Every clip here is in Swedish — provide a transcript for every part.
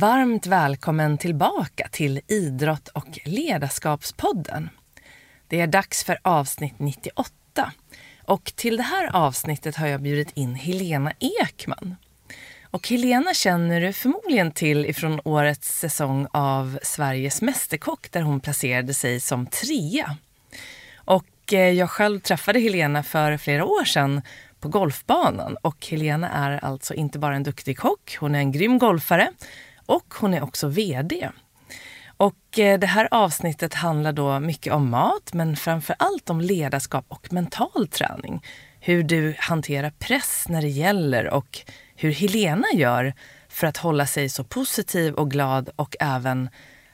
Varmt välkommen tillbaka till Idrott och ledarskapspodden. Det är dags för avsnitt 98 och till det här avsnittet har jag bjudit in Helena Ekman. Och Helena känner du förmodligen till ifrån årets säsong av Sveriges Mästerkock där hon placerade sig som trea. Och eh, jag själv träffade Helena för flera år sedan på golfbanan och Helena är alltså inte bara en duktig kock, hon är en grym golfare och hon är också VD. Och eh, det här avsnittet handlar då mycket om mat men framför allt om ledarskap och mental träning. Hur du hanterar press när det gäller och hur Helena gör för att hålla sig så positiv och glad och även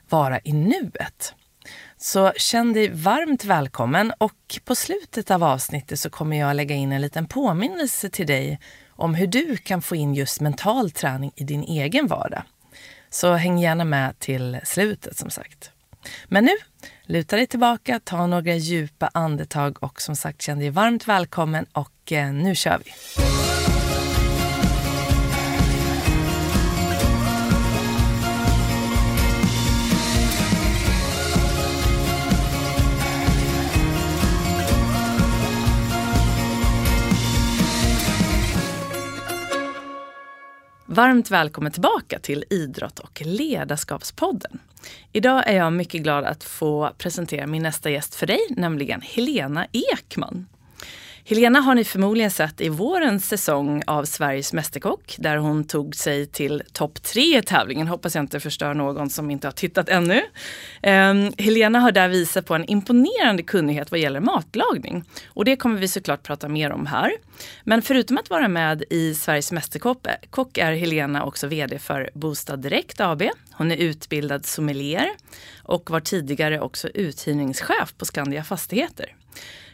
vara i nuet. Så känn dig varmt välkommen och på slutet av avsnittet så kommer jag lägga in en liten påminnelse till dig om hur du kan få in just mental träning i din egen vardag. Så häng gärna med till slutet som sagt. Men nu, luta dig tillbaka, ta några djupa andetag och som sagt känn dig varmt välkommen och eh, nu kör vi! Varmt välkommen tillbaka till Idrott och ledarskapspodden. Idag är jag mycket glad att få presentera min nästa gäst för dig, nämligen Helena Ekman. Helena har ni förmodligen sett i vårens säsong av Sveriges Mästerkock där hon tog sig till topp tre i tävlingen. Hoppas jag inte förstör någon som inte har tittat ännu. Um, Helena har där visat på en imponerande kunnighet vad gäller matlagning. Och det kommer vi såklart prata mer om här. Men förutom att vara med i Sveriges Mästerkock är Helena också VD för Bostad Direkt AB. Hon är utbildad sommelier och var tidigare också uthyrningschef på Skandia Fastigheter.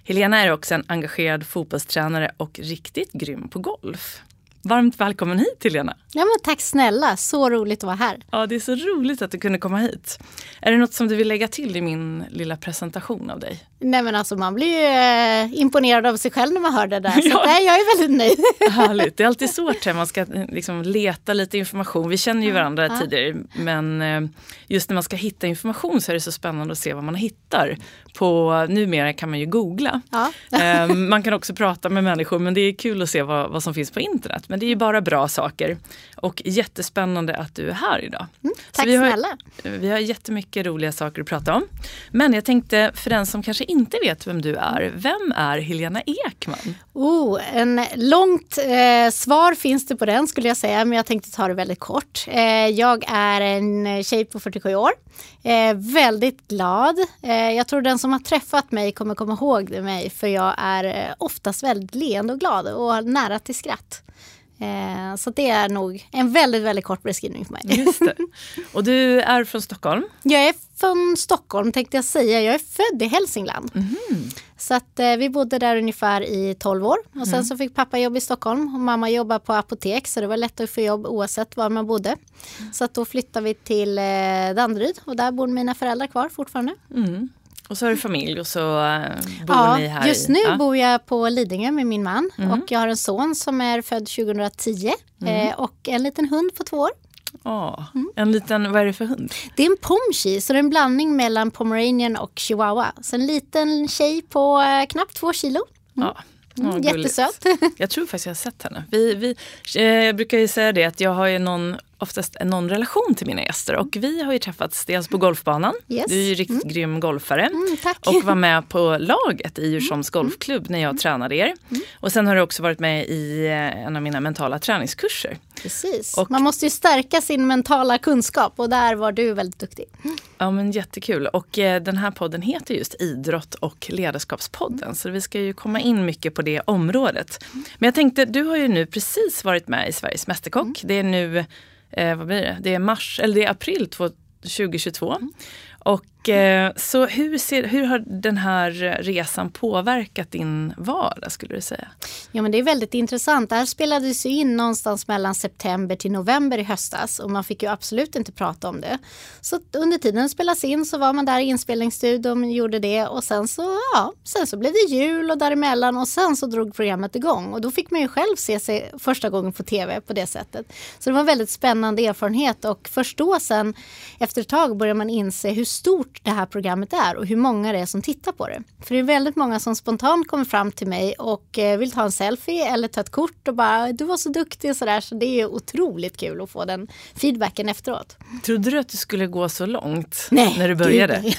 Helena är också en engagerad fotbollstränare och riktigt grym på golf. Varmt välkommen hit Helena! Ja, men tack snälla, så roligt att vara här. Ja, det är så roligt att du kunde komma hit. Är det något som du vill lägga till i min lilla presentation av dig? Nej men alltså man blir ju eh, imponerad av sig själv när man hör det där. Så ja. nej, jag är väldigt nöjd. Härligt, det är alltid svårt när man ska eh, liksom, leta lite information. Vi känner ju varandra ja. tidigare men eh, just när man ska hitta information så är det så spännande att se vad man hittar. På, numera kan man ju googla. Ja. eh, man kan också prata med människor men det är kul att se vad, vad som finns på internet. Men det är ju bara bra saker. Och jättespännande att du är här idag. Mm, tack vi har, snälla. Vi har jättemycket roliga saker att prata om. Men jag tänkte för den som kanske inte vet vem du är, vem är Helena Ekman? Oh, en långt eh, svar finns det på den skulle jag säga, men jag tänkte ta det väldigt kort. Eh, jag är en tjej på 47 år, eh, väldigt glad. Eh, jag tror den som har träffat mig kommer komma ihåg mig, för jag är eh, oftast väldigt leende och glad och nära till skratt. Eh, så det är nog en väldigt, väldigt kort beskrivning för mig. Just det. Och du är från Stockholm? Jag är från Stockholm tänkte jag säga. Jag är född i Hälsingland. Mm. Så att eh, vi bodde där ungefär i 12 år. Och sen mm. så fick pappa jobb i Stockholm och mamma jobbar på apotek så det var lätt att få jobb oavsett var man bodde. Mm. Så att då flyttade vi till eh, Danderyd och där bor mina föräldrar kvar fortfarande. Mm. Och så har du familj och så eh, bor ja, ni här? Just nu ja. bor jag på Lidingö med min man mm. och jag har en son som är född 2010 mm. eh, och en liten hund på två år. Oh, mm. En liten, vad är det för hund? Det är en pomchi, så det är en blandning mellan pomeranian och chihuahua. Så en liten tjej på eh, knappt två kilo. Mm. Ja. Mm, jättesöt. Jag tror faktiskt jag har sett henne. Vi, vi, eh, jag brukar ju säga det att jag har ju någon oftast någon relation till mina gäster. Och vi har ju träffats dels på golfbanan. Yes. Du är ju riktigt mm. grym golfare. Mm, och var med på laget i Djursholms mm. golfklubb när jag mm. tränade er. Mm. Och sen har du också varit med i eh, en av mina mentala träningskurser. Precis. Och, Man måste ju stärka sin mentala kunskap och där var du väldigt duktig. Ja men jättekul. Och eh, den här podden heter just Idrott och ledarskapspodden. Så vi ska ju komma in mycket på det området. Men jag tänkte, du har ju nu precis varit med i Sveriges Mästerkock. Det är nu eh, vad blir det? Det är mars, eller det är april 2022. Mm. Och Eh, så hur, ser, hur har den här resan påverkat din vardag skulle du säga? Ja men det är väldigt intressant. Det här spelades ju in någonstans mellan september till november i höstas och man fick ju absolut inte prata om det. Så under tiden det spelas in så var man där i inspelningsstudion och gjorde det och sen så, ja, sen så blev det jul och däremellan och sen så drog programmet igång och då fick man ju själv se sig första gången på tv på det sättet. Så det var en väldigt spännande erfarenhet och först då sen efter ett tag börjar man inse hur stort det här programmet är och hur många det är som tittar på det. För det är väldigt många som spontant kommer fram till mig och eh, vill ta en selfie eller ta ett kort och bara du var så duktig och sådär. Så det är otroligt kul att få den feedbacken efteråt. Trodde du att du skulle gå så långt Nej, när du började?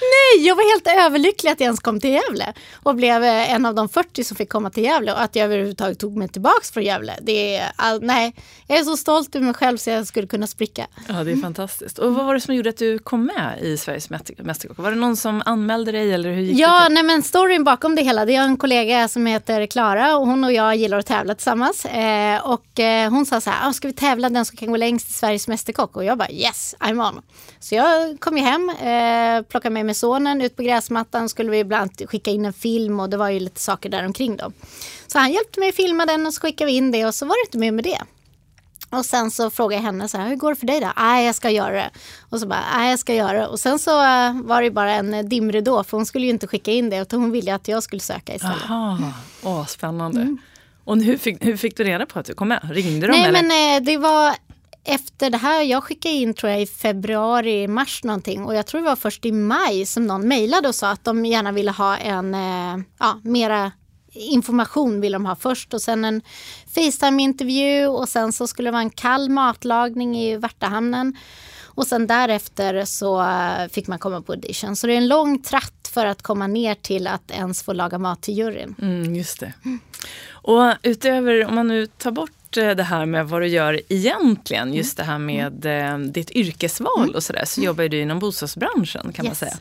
Nej, jag var helt överlycklig att jag ens kom till Gävle och blev eh, en av de 40 som fick komma till Gävle och att jag överhuvudtaget tog mig tillbaks från Gävle. Det är, all, nej, jag är så stolt över mig själv så jag skulle kunna spricka. Ja, det är fantastiskt. Och vad var det som gjorde att du kom med i Sveriges Mästerkock? Var det någon som anmälde dig eller hur gick ja, det nej men storyn bakom det hela, det är en kollega som heter Klara och hon och jag gillar att tävla tillsammans. Eh, och eh, hon sa så här, ah, ska vi tävla den som kan gå längst i Sveriges Mästerkock? Och jag bara yes, I'm on. Så jag kom ju hem, eh, plockade med mig sonen ut på gräsmattan, skulle vi ibland skicka in en film och det var ju lite saker där omkring då. Så han hjälpte mig att filma den och så skickade vi in det och så var det inte mer med det. Och sen så frågade jag henne så här, hur går det för dig då? Nej, jag ska göra det. Och så bara, nej, jag ska göra det. Och sen så uh, var det bara en dimridå, för hon skulle ju inte skicka in det, utan hon ville att jag skulle söka istället. Aha, åh, spännande. Mm. Och hur fick, hur fick du reda på att du kom med? Ringde de? Nej, eller? men uh, det var efter det här, jag skickade in tror jag i februari, mars någonting och jag tror det var först i maj som någon mejlade och sa att de gärna ville ha en, eh, ja, mera information vill de ha först och sen en Facetime-intervju och sen så skulle det vara en kall matlagning i Värtahamnen. Och sen därefter så fick man komma på audition. Så det är en lång tratt för att komma ner till att ens få laga mat till juryn. Mm, just det. Och utöver, om man nu tar bort det här med vad du gör egentligen, just det här med eh, ditt yrkesval mm. och sådär, så jobbar du inom bostadsbranschen kan yes. man säga.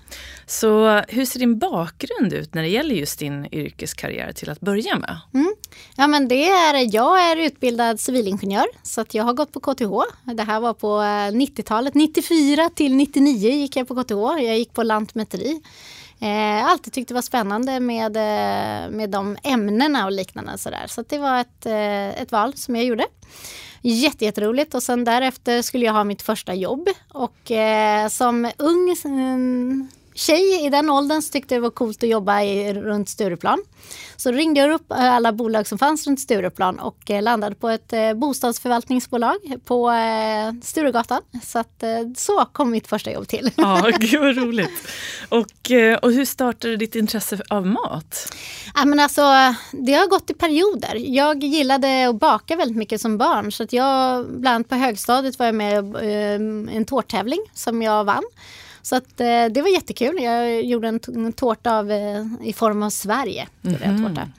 Så hur ser din bakgrund ut när det gäller just din yrkeskarriär till att börja med? Mm. Ja men det är, jag är utbildad civilingenjör så att jag har gått på KTH. Det här var på 90-talet, 94 till 99 gick jag på KTH. Jag gick på lantmäteri. Eh, alltid tyckt det var spännande med, eh, med de ämnena och liknande. Så, där. så det var ett, eh, ett val som jag gjorde. Jätteroligt och sen därefter skulle jag ha mitt första jobb. Och eh, som ung tjej i den åldern så tyckte det var coolt att jobba i, runt Stureplan. Så ringde jag upp alla bolag som fanns runt Stureplan och eh, landade på ett eh, bostadsförvaltningsbolag på eh, Sturegatan. Så att, så kom mitt första jobb till. Ja, gud vad roligt. Och, och hur startade ditt intresse av mat? Ja, men alltså, det har gått i perioder. Jag gillade att baka väldigt mycket som barn. Så att jag, bland annat på högstadiet var jag med i en tårttävling som jag vann. Så att, eh, det var jättekul. Jag gjorde en, en tårta av, eh, i form av Sverige. Mm tårta,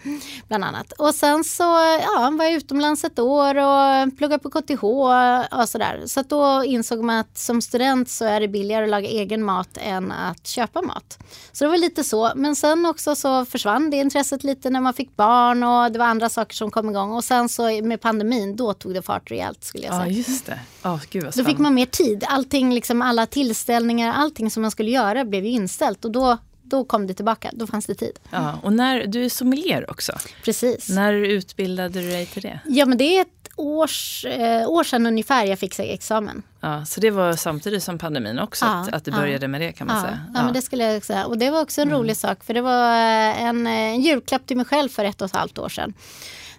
bland annat. Och sen så ja, var jag utomlands ett år och pluggade på KTH och sådär. Så då insåg man att som student så är det billigare att laga egen mat än att köpa mat. Så det var lite så. Men sen också så försvann det intresset lite när man fick barn och det var andra saker som kom igång. Och sen så med pandemin, då tog det fart rejält skulle jag säga. Ja, just det. Oh, gud då fick man mer tid. Allting, liksom alla tillställningar, allting som man skulle göra blev ju inställt. Och då då kom det tillbaka, då fanns det tid. Ja, och när, du är sommelier också. Precis. När utbildade du dig till det? Ja men det är ett års, eh, år sedan ungefär jag fick examen. Ja, så det var samtidigt som pandemin också, ja, att, att du började ja, med det kan man ja, säga? Ja. men det skulle jag säga. Och det var också en mm. rolig sak, för det var en, en julklapp till mig själv för ett och ett halvt år sedan.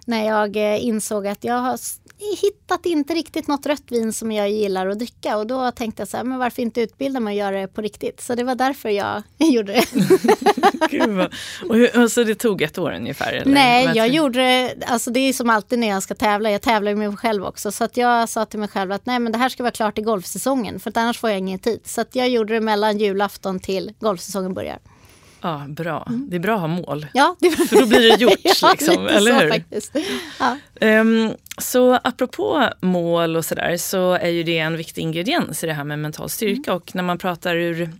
När jag eh, insåg att jag har hittat inte riktigt något rött vin som jag gillar att dricka och då tänkte jag så här, men varför inte utbilda mig och göra det på riktigt? Så det var därför jag gjorde det. Gud och hur, så det tog ett år ungefär? Eller? Nej, jag gjorde det, alltså det är som alltid när jag ska tävla, jag tävlar med mig själv också, så att jag sa till mig själv att nej men det här ska vara klart i golfsäsongen, för annars får jag ingen tid. Så att jag gjorde det mellan julafton till golfsäsongen börjar. Ja, bra. Mm. Det är bra att ha mål. Ja, det... För då blir det gjort. ja, liksom, eller hur? Faktiskt. Ja. Um, så apropå mål och sådär så är ju det en viktig ingrediens i det här med mental styrka. Mm. Och när man pratar ur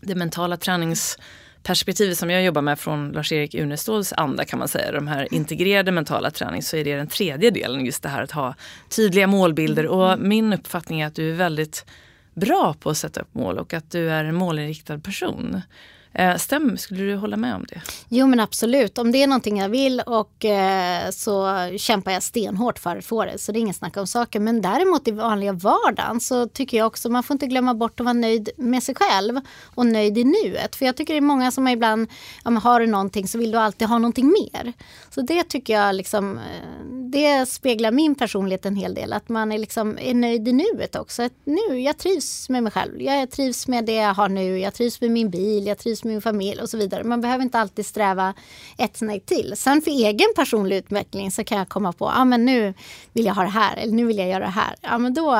det mentala träningsperspektivet som jag jobbar med från Lars-Erik Uneståls anda kan man säga, de här integrerade mentala träning, så är det den tredje delen, just det här att ha tydliga målbilder. Och min uppfattning är att du är väldigt bra på att sätta upp mål och att du är en målinriktad person. Eh, stämmer, skulle du hålla med om det? Jo men absolut, om det är någonting jag vill och eh, så kämpar jag stenhårt för att få det. Så det är ingen snack om saker. Men däremot i vanliga vardagen så tycker jag också man får inte glömma bort att vara nöjd med sig själv och nöjd i nuet. För jag tycker det är många som ibland, ja, men har du någonting så vill du alltid ha någonting mer. Så det tycker jag liksom, eh, det speglar min personlighet en hel del. Att man är, liksom, är nöjd i nuet också. Att nu, jag trivs med mig själv. Jag trivs med det jag har nu. Jag trivs med min bil. Jag trivs med min familj och så vidare. Man behöver inte alltid sträva ett snägg till. Sen för egen personlig utveckling så kan jag komma på, ja ah, men nu vill jag ha det här eller nu vill jag göra det här. Ja men då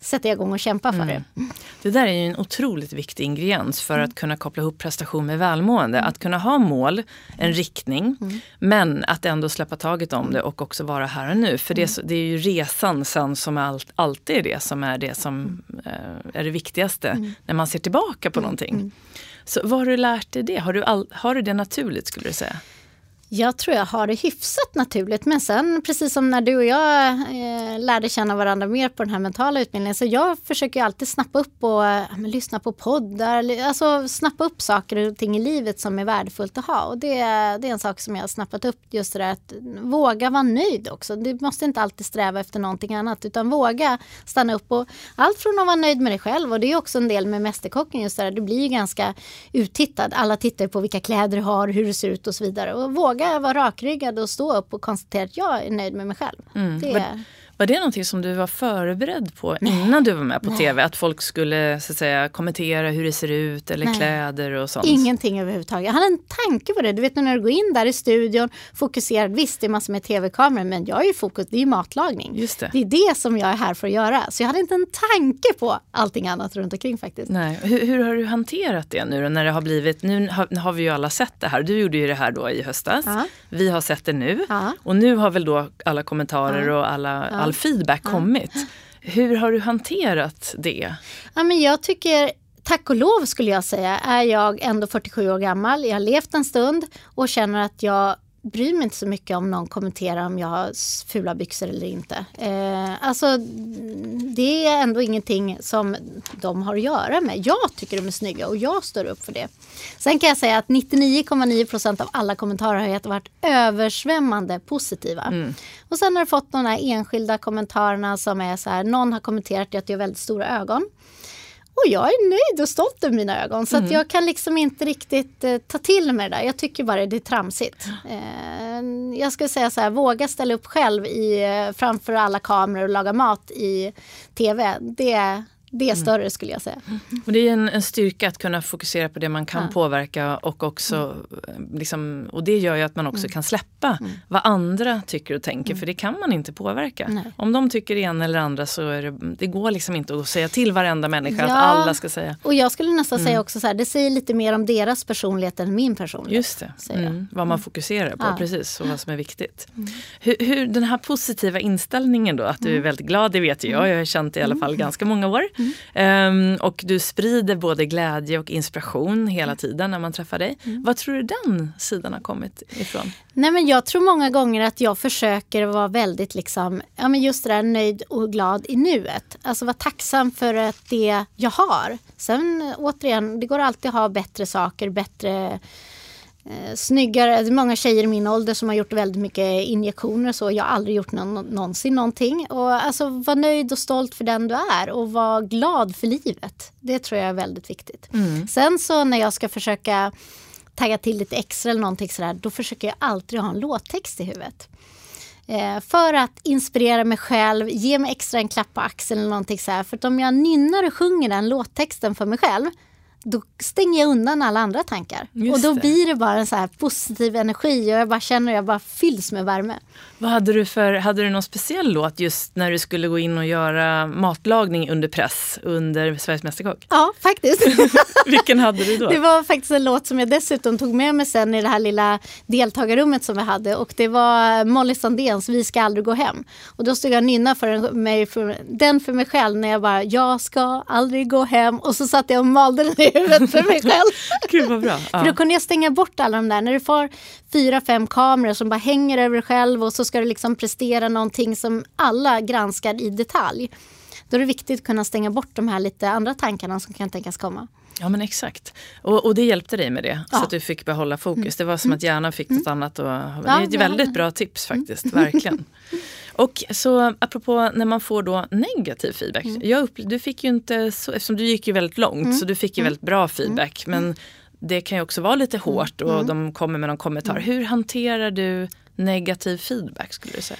sätter jag igång och kämpar för mm. det. Det där är ju en otroligt viktig ingrediens för att kunna koppla ihop prestation med välmående. Att kunna ha mål, en riktning, mm. men att ändå släppa taget om det och också vara här och nu. För det, det är ju resan sen som allt, alltid är det som är det som äh, är det viktigaste mm. när man ser tillbaka på mm. någonting. Mm. Så vad har du lärt dig det? Har du, all, har du det naturligt skulle du säga? Jag tror jag har det hyfsat naturligt. Men sen precis som när du och jag eh, lärde känna varandra mer på den här mentala utbildningen. Så jag försöker alltid snappa upp och eh, lyssna på poddar. Alltså snappa upp saker och ting i livet som är värdefullt att ha. Och det, det är en sak som jag har snappat upp. Just det där att våga vara nöjd också. Du måste inte alltid sträva efter någonting annat. Utan våga stanna upp. Och allt från att vara nöjd med dig själv. Och det är också en del med Mästerkocken. Just det där. Du blir ju ganska uttittad. Alla tittar på vilka kläder du har, hur du ser ut och så vidare. Och våga våga vara rakryggad och stå upp och konstatera att jag är nöjd med mig själv. Mm. Det är... Var det någonting som du var förberedd på Nej. innan du var med på Nej. tv? Att folk skulle så att säga, kommentera hur det ser ut eller Nej. kläder och sånt? Ingenting överhuvudtaget. Jag hade en tanke på det. Du vet när du går in där i studion fokuserad. Visst det är massor med tv-kameror men jag är ju fokus, det är matlagning. Just det. det är det som jag är här för att göra. Så jag hade inte en tanke på allting annat runt omkring faktiskt. Nej. Hur, hur har du hanterat det nu då, när det har blivit, nu har, har, vi ju alla sett det här. Du gjorde ju det här då i höstas. Ja. Vi har sett det nu. Ja. Och nu har väl då alla kommentarer ja. och alla all feedback kommit. Hur har du hanterat det? Ja, men jag tycker tack och lov skulle jag säga är jag ändå 47 år gammal. Jag har levt en stund och känner att jag bryr mig inte så mycket om någon kommenterar om jag har fula byxor eller inte. Eh, alltså, det är ändå ingenting som de har att göra med. Jag tycker de är snygga och jag står upp för det. Sen kan jag säga att 99,9 procent av alla kommentarer har varit översvämmande positiva. Mm. Och sen har jag fått de här enskilda kommentarerna som är så här, någon har kommenterat att jag har väldigt stora ögon. Och jag är nöjd och stolt över mina ögon. Så mm. att jag kan liksom inte riktigt eh, ta till mig det där. Jag tycker bara det är tramsigt. Eh, jag skulle säga så här, våga ställa upp själv i, eh, framför alla kameror och laga mat i tv. Det, det är mm. större skulle jag säga. Och det är en, en styrka att kunna fokusera på det man kan ja. påverka och också mm. liksom, och det gör ju att man också mm. kan släppa mm. vad andra tycker och tänker mm. för det kan man inte påverka. Nej. Om de tycker en eller andra så är det, det går liksom inte att säga till varenda människa ja. att alla ska säga. Och jag skulle nästan säga också så här, det säger lite mer om deras personlighet än min personlighet. Just det, vad man fokuserar på ja. precis och vad som är viktigt. Hur, hur, den här positiva inställningen då, att du är väldigt glad, det vet jag. Jag har känt i alla fall ganska många år. Um, och du sprider både glädje och inspiration hela mm. tiden när man träffar dig. Mm. Vad tror du den sidan har kommit ifrån? Nej, men jag tror många gånger att jag försöker vara väldigt liksom, ja, men just det där nöjd och glad i nuet. Alltså vara tacksam för att det jag har. Sen återigen, det går alltid att ha bättre saker, bättre eh, snyggare, det är många tjejer i min ålder som har gjort väldigt mycket injektioner och så. Jag har aldrig gjort någon, någonsin någonting. Och alltså var nöjd och stolt för den du är och var glad för livet. Det tror jag är väldigt viktigt. Mm. Sen så när jag ska försöka tagga till lite extra eller någonting sådär, då försöker jag alltid ha en låttext i huvudet. Eh, för att inspirera mig själv, ge mig extra en klapp på axeln eller någonting så här. För att om jag nynnar och sjunger den låttexten för mig själv då stänger jag undan alla andra tankar. Just och då det. blir det bara en så här positiv energi och jag bara känner att jag bara fylls med värme. Vad hade du för, hade du någon speciell låt just när du skulle gå in och göra matlagning under press under Sveriges Mästerkock? Ja, faktiskt. Vilken hade du då? Det var faktiskt en låt som jag dessutom tog med mig sen i det här lilla deltagarrummet som vi hade och det var Molly Sandéns Vi ska aldrig gå hem. Och då stod jag och nynnade för, mig, för den för mig själv när jag bara Jag ska aldrig gå hem och så satt jag och malde den huvudet för mig själv. Gud vad bra. Ja. För då kunde jag stänga bort alla de där. När du får fyra, fem kameror som bara hänger över dig själv och så ska du liksom prestera någonting som alla granskar i detalj. Då är det viktigt att kunna stänga bort de här lite andra tankarna som kan tänkas komma. Ja men exakt. Och, och det hjälpte dig med det, ja. så att du fick behålla fokus. Mm. Det var som att hjärnan fick något mm. annat. Och, det är ett väldigt bra tips faktiskt, mm. verkligen. Och så apropå när man får då negativ feedback. Mm. Jag du fick ju inte så, eftersom du gick ju väldigt långt mm. så du fick ju väldigt bra feedback. Men det kan ju också vara lite hårt och de kommer med någon kommentar. Hur hanterar du negativ feedback skulle du säga?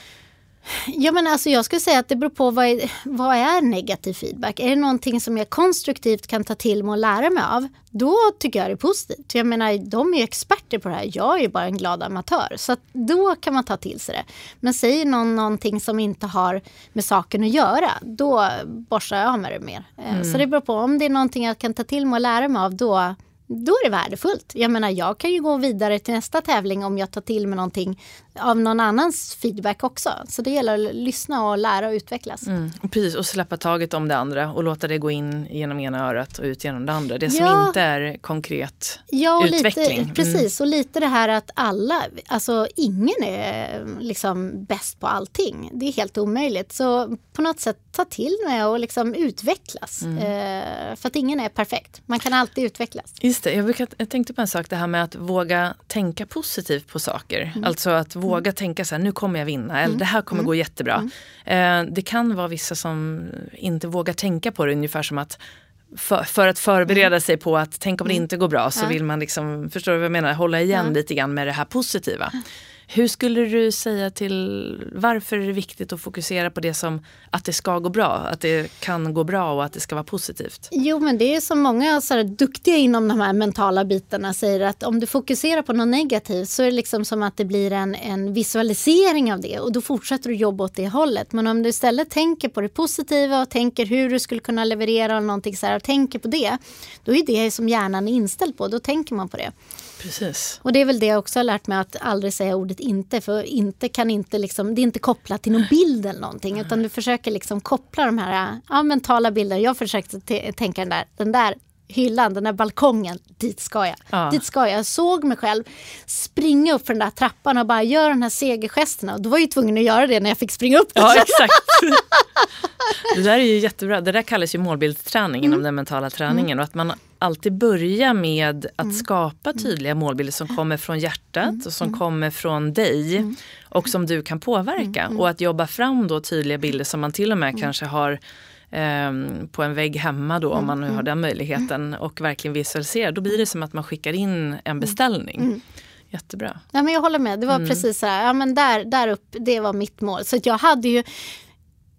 Ja, men alltså jag skulle säga att det beror på vad är, vad är negativ feedback. Är det någonting som jag konstruktivt kan ta till mig och lära mig av, då tycker jag det är positivt. Jag menar, de är ju experter på det här. Jag är ju bara en glad amatör. Så då kan man ta till sig det. Men säger någon någonting som inte har med saken att göra, då borstar jag av med det mer. Eh, mm. Så det beror på. Om det är någonting jag kan ta till mig och lära mig av, då, då är det värdefullt. Jag menar, jag kan ju gå vidare till nästa tävling om jag tar till mig någonting av någon annans feedback också. Så det gäller att lyssna och lära och utvecklas. Mm, precis, och släppa taget om det andra och låta det gå in genom ena örat och ut genom det andra. Det som ja, inte är konkret ja, och utveckling. Lite, mm. Precis, och lite det här att alla, alltså ingen är liksom bäst på allting. Det är helt omöjligt. Så på något sätt ta till mig och liksom utvecklas. Mm. Eh, för att ingen är perfekt. Man kan alltid utvecklas. Just det, jag, brukar, jag tänkte på en sak, det här med att våga tänka positivt på saker. Mm. Alltså att våga tänka så här, nu kommer jag vinna, eller mm. det här kommer mm. gå jättebra. Mm. Eh, det kan vara vissa som inte vågar tänka på det, ungefär som att för, för, att förbereda mm. sig på att tänk om det mm. inte går bra så ja. vill man liksom, förstår du vad jag menar, hålla igen ja. lite grann med det här positiva. Hur skulle du säga till varför är det viktigt att fokusera på det som att det ska gå bra, att det kan gå bra och att det ska vara positivt? Jo men det är som många så här, duktiga inom de här mentala bitarna säger att om du fokuserar på något negativt så är det liksom som att det blir en, en visualisering av det och då fortsätter du jobba åt det hållet. Men om du istället tänker på det positiva och tänker hur du skulle kunna leverera någonting så här och tänker på det, då är det som hjärnan är inställd på, då tänker man på det. Precis. Och det är väl det jag också har lärt mig att aldrig säga ordet inte. För inte kan inte liksom, det är inte kopplat till någon bild eller någonting. Utan du försöker liksom koppla de här ja, mentala bilderna. Jag försökte tänka den där, den där hyllan, den där balkongen, dit ska jag. Ja. Dit ska jag. Jag såg mig själv springa upp för den där trappan och bara göra de här segergesterna. Och då var jag ju tvungen att göra det när jag fick springa upp. Ja, exakt. det där är ju jättebra. Det där kallas ju målbildsträning mm. inom den mentala träningen. Mm. Och att man alltid börja med att mm. skapa mm. tydliga målbilder som kommer från hjärtat mm. och som mm. kommer från dig mm. och som du kan påverka. Mm. Och att jobba fram då tydliga bilder som man till och med kanske har Um, på en vägg hemma då om man nu har den möjligheten och verkligen visualisera. Då blir det som att man skickar in en beställning. Mm. Jättebra. Ja, men jag håller med. Det var mm. precis så här, ja, men där, där upp, det var mitt mål. Så jag hade ju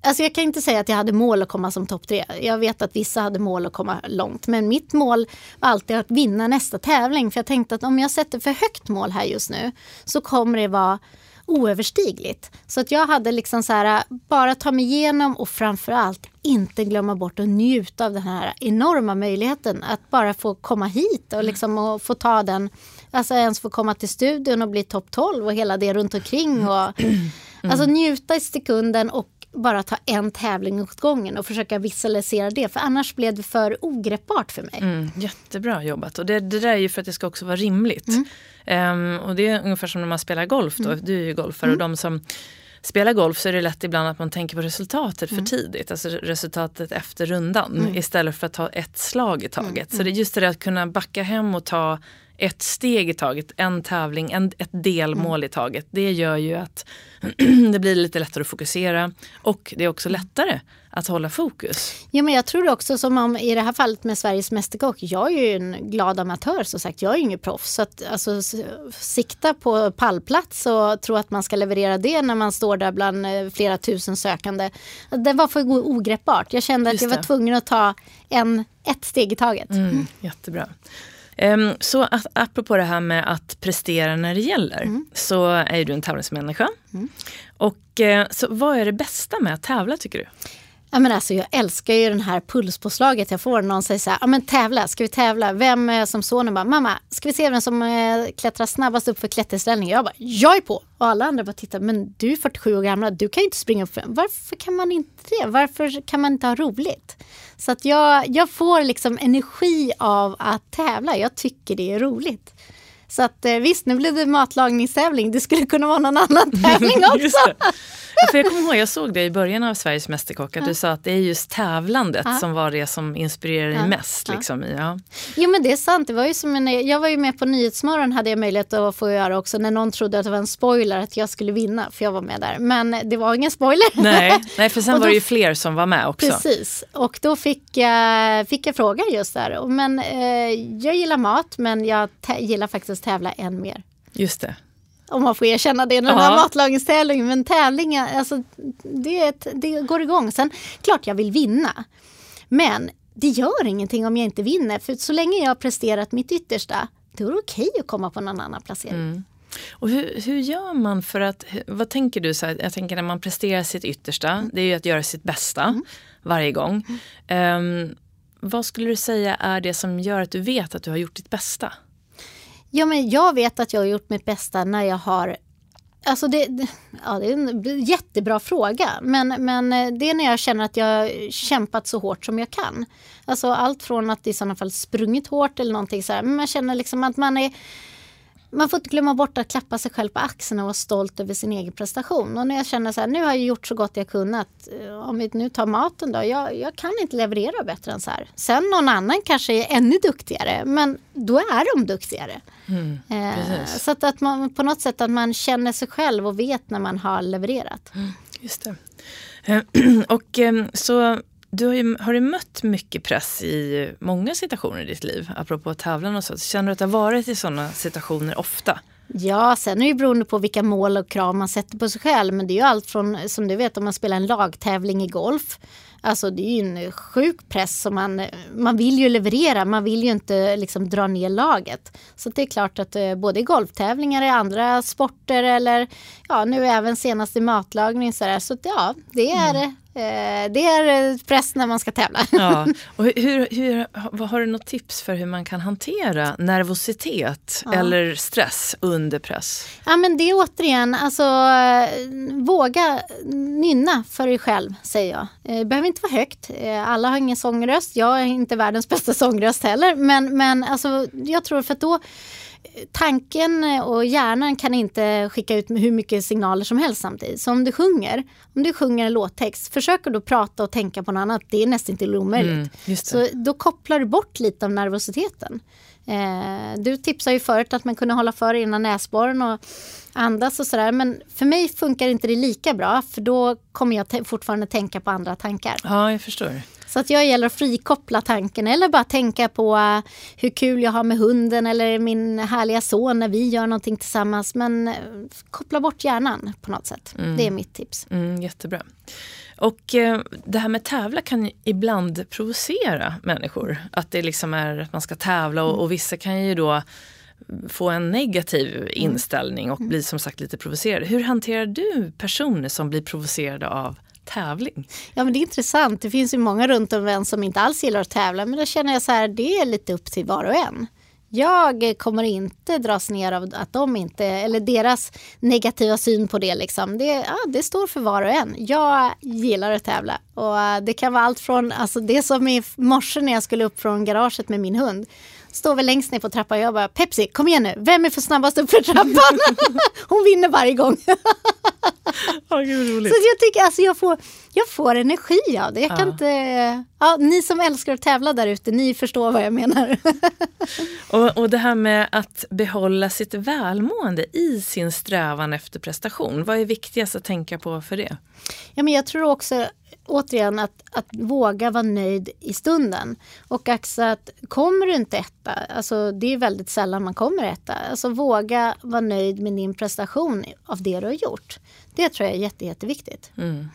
Alltså jag kan inte säga att jag hade mål att komma som topp tre. Jag vet att vissa hade mål att komma långt. Men mitt mål var alltid att vinna nästa tävling. För jag tänkte att om jag sätter för högt mål här just nu så kommer det vara oöverstigligt. Så att jag hade liksom så här, bara ta mig igenom och framförallt inte glömma bort att njuta av den här enorma möjligheten att bara få komma hit och, liksom, och få ta den, alltså ens få komma till studion och bli topp 12 och hela det runt omkring. Och, mm. Alltså njuta i sekunden och bara ta en tävling åt gången och försöka visualisera det. För annars blev det för ogreppbart för mig. Mm, jättebra jobbat. Och det, det där är ju för att det ska också vara rimligt. Mm. Um, och det är ungefär som när man spelar golf. Då. Mm. Du är ju golfare och mm. de som spelar golf så är det lätt ibland att man tänker på resultatet för mm. tidigt. Alltså resultatet efter rundan mm. istället för att ta ett slag i taget. Så det är just det att kunna backa hem och ta ett steg i taget, en tävling, en, ett delmål i taget. Det gör ju att det blir lite lättare att fokusera och det är också lättare att hålla fokus. Ja, men jag tror också som om i det här fallet med Sveriges Mästerkock. Jag är ju en glad amatör som sagt. Jag är ju ingen proffs. Så att, alltså, sikta på pallplats och tro att man ska leverera det när man står där bland eh, flera tusen sökande. Det var för ogreppbart. Jag kände att jag var tvungen att ta en, ett steg i taget. Mm, jättebra. Um, så apropå det här med att prestera när det gäller mm. så är du en tävlingsmänniska. Mm. Och uh, så vad är det bästa med att tävla tycker du? Ja, men alltså, jag älskar ju den här pulspåslaget jag får när någon säger så här, ja men tävla, ska vi tävla? Vem är som sonen bara, mamma, ska vi se vem som eh, klättrar snabbast upp för klätterställningen? Jag bara, jag är på! Och alla andra bara tittar, men du är 47 år gammal, du kan ju inte springa upp för Varför kan man inte det? Varför kan man inte ha roligt? Så att jag, jag får liksom energi av att tävla, jag tycker det är roligt. Så att eh, visst, nu blev det matlagningstävling. Det skulle kunna vara någon annan tävling också. för jag kommer ihåg, jag såg det i början av Sveriges Mästerkock, att ja. du sa att det är just tävlandet ja. som var det som inspirerar dig mest. Liksom, ja. Jo men det är sant, det var ju som en, jag var ju med på Nyhetsmorgon hade jag möjlighet att få göra också när någon trodde att det var en spoiler att jag skulle vinna, för jag var med där. Men det var ingen spoiler. Nej, nej för sen då, var det ju fler som var med också. Precis, och då fick jag, fick jag frågan just där. Men eh, jag gillar mat men jag gillar faktiskt tävla än mer. Just det. Om man får erkänna det, den här matlagningstävlingen. Men tävlingar, alltså, det, det går igång. Sen klart jag vill vinna. Men det gör ingenting om jag inte vinner. För så länge jag har presterat mitt yttersta, då är det okej att komma på någon annan placering. Mm. Och hur, hur gör man för att, vad tänker du? Så här, jag tänker när man presterar sitt yttersta, mm. det är ju att göra sitt bästa mm. varje gång. Um, vad skulle du säga är det som gör att du vet att du har gjort ditt bästa? Ja, men jag vet att jag har gjort mitt bästa när jag har Alltså det, ja, det är en jättebra fråga. Men, men eh, det är när jag känner att jag har kämpat så hårt som jag kan. Alltså allt från att i sådana fall sprungit hårt eller någonting så här. Men man känner liksom att man är man får inte glömma bort att klappa sig själv på axeln och vara stolt över sin egen prestation. Och när jag känner så här, nu har jag gjort så gott jag kunnat. Eh, om vi nu tar maten då, jag, jag kan inte leverera bättre än så här. Sen någon annan kanske är ännu duktigare, men då är de duktigare. Mm, eh, så att, att man på något sätt att man känner sig själv och vet när man har levererat. Mm, just det. och eh, så du har, ju, har du mött mycket press i många situationer i ditt liv? Apropå tävlan och så. Känner du att du har varit i sådana situationer ofta? Ja, sen är det beroende på vilka mål och krav man sätter på sig själv. Men det är ju allt från, som du vet, om man spelar en lagtävling i golf. Alltså det är ju en sjuk press som man, man vill ju leverera, man vill ju inte liksom dra ner laget. Så det är klart att eh, både i golftävlingar i andra sporter eller ja, nu även senast i matlagning så där. Så ja, det är mm. Eh, det är press när man ska tävla. Ja. Och hur, hur, har du något tips för hur man kan hantera nervositet ja. eller stress under press? Ja men det är återigen, alltså våga nynna för dig själv säger jag. Det eh, behöver inte vara högt. Eh, alla har ingen sångröst. Jag är inte världens bästa sångröst heller. Men, men alltså, jag tror för att då tanken och hjärnan kan inte skicka ut hur mycket signaler som helst samtidigt. Så om du sjunger, om du sjunger en låttext, försök då prata och tänka på något annat. Det är nästan inte omöjligt. Mm, så då kopplar du bort lite av nervositeten. Eh, du tipsade ju förut att man kunde hålla för innan näsborren och andas och sådär. Men för mig funkar inte det lika bra för då kommer jag fortfarande tänka på andra tankar. Ja, jag förstår. Så att jag gäller att frikoppla tanken eller bara tänka på uh, hur kul jag har med hunden eller min härliga son när vi gör någonting tillsammans. Men uh, koppla bort hjärnan på något sätt. Mm. Det är mitt tips. Mm, jättebra. Och eh, det här med tävla kan ibland provocera människor. Att det liksom är att man ska tävla och, och vissa kan ju då få en negativ mm. inställning och mm. bli som sagt lite provocerade. Hur hanterar du personer som blir provocerade av tävling? Ja men det är intressant. Det finns ju många runt om en som inte alls gillar att tävla. Men då känner jag så här, det är lite upp till var och en. Jag kommer inte dras ner av att de inte, eller deras negativa syn på det. Liksom. Det, ja, det står för var och en. Jag gillar att tävla. Och eh, det kan vara allt från, alltså det som i morse när jag skulle upp från garaget med min hund står väl längst ner på trappan och jag bara Pepsi, kom igen nu, vem är för snabbast upp för trappan? Hon vinner varje gång. oh, gud, så jag tycker alltså jag får, jag får energi av det. Jag kan ja. inte, ja, ni som älskar att tävla där ute, ni förstår vad jag menar. och, och det här med att behålla sitt välmående i sin strävan efter prestation. Vad är viktigast att tänka på för det? Ja, men jag tror också återigen att, att våga vara nöjd i stunden. Och också att kommer du inte etta, alltså det är väldigt sällan man kommer etta. Alltså våga vara nöjd med din prestation av det du har gjort. Det tror jag är jätte, jätteviktigt. Mm.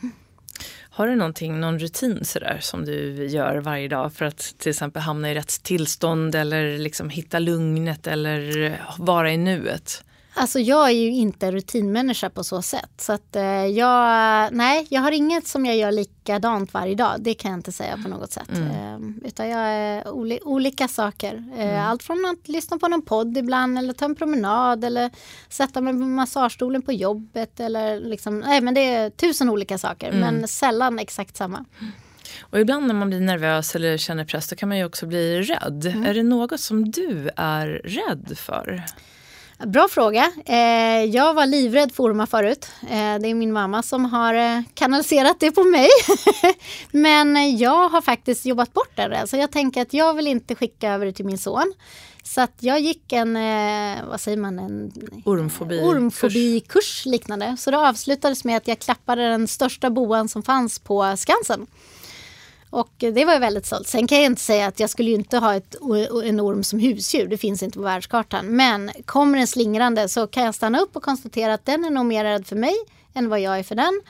Har du någonting, någon rutin sådär som du gör varje dag för att till exempel hamna i rätt tillstånd eller liksom hitta lugnet eller vara i nuet? Alltså jag är ju inte rutinmänniska på så sätt. Så att eh, jag, nej, jag har inget som jag gör likadant varje dag. Det kan jag inte säga på något sätt. Mm. Eh, utan jag är oli, olika saker. Eh, mm. Allt från att lyssna på någon podd ibland eller ta en promenad eller sätta mig på massagestolen på jobbet eller liksom, nej men det är tusen olika saker mm. men sällan exakt samma. Och ibland när man blir nervös eller känner press då kan man ju också bli rädd. Mm. Är det något som du är rädd för? Bra fråga. Eh, jag var livrädd för ormar förut. Eh, det är min mamma som har eh, kanaliserat det på mig. Men jag har faktiskt jobbat bort det. Så jag tänker att jag vill inte skicka över det till min son. Så att jag gick en, vad säger man, en ormfobi ormfobikurs liknande. Så det avslutades med att jag klappade den största boan som fanns på Skansen. Och det var jag väldigt stolt. Sen kan jag inte säga att jag skulle inte ha ett, en orm som husdjur. Det finns inte på världskartan. Men kommer den slingrande så kan jag stanna upp och konstatera att den är nog mer rädd för mig än vad jag är för den.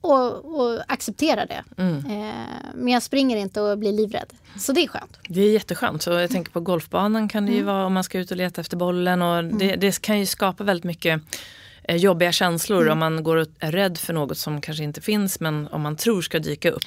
Och, och acceptera det. Mm. Eh, men jag springer inte och blir livrädd. Så det är skönt. Det är jätteskönt. Så jag tänker på golfbanan kan det ju mm. vara om man ska ut och leta efter bollen. Och mm. det, det kan ju skapa väldigt mycket jobbiga känslor mm. om man går och är rädd för något som kanske inte finns men om man tror ska dyka upp.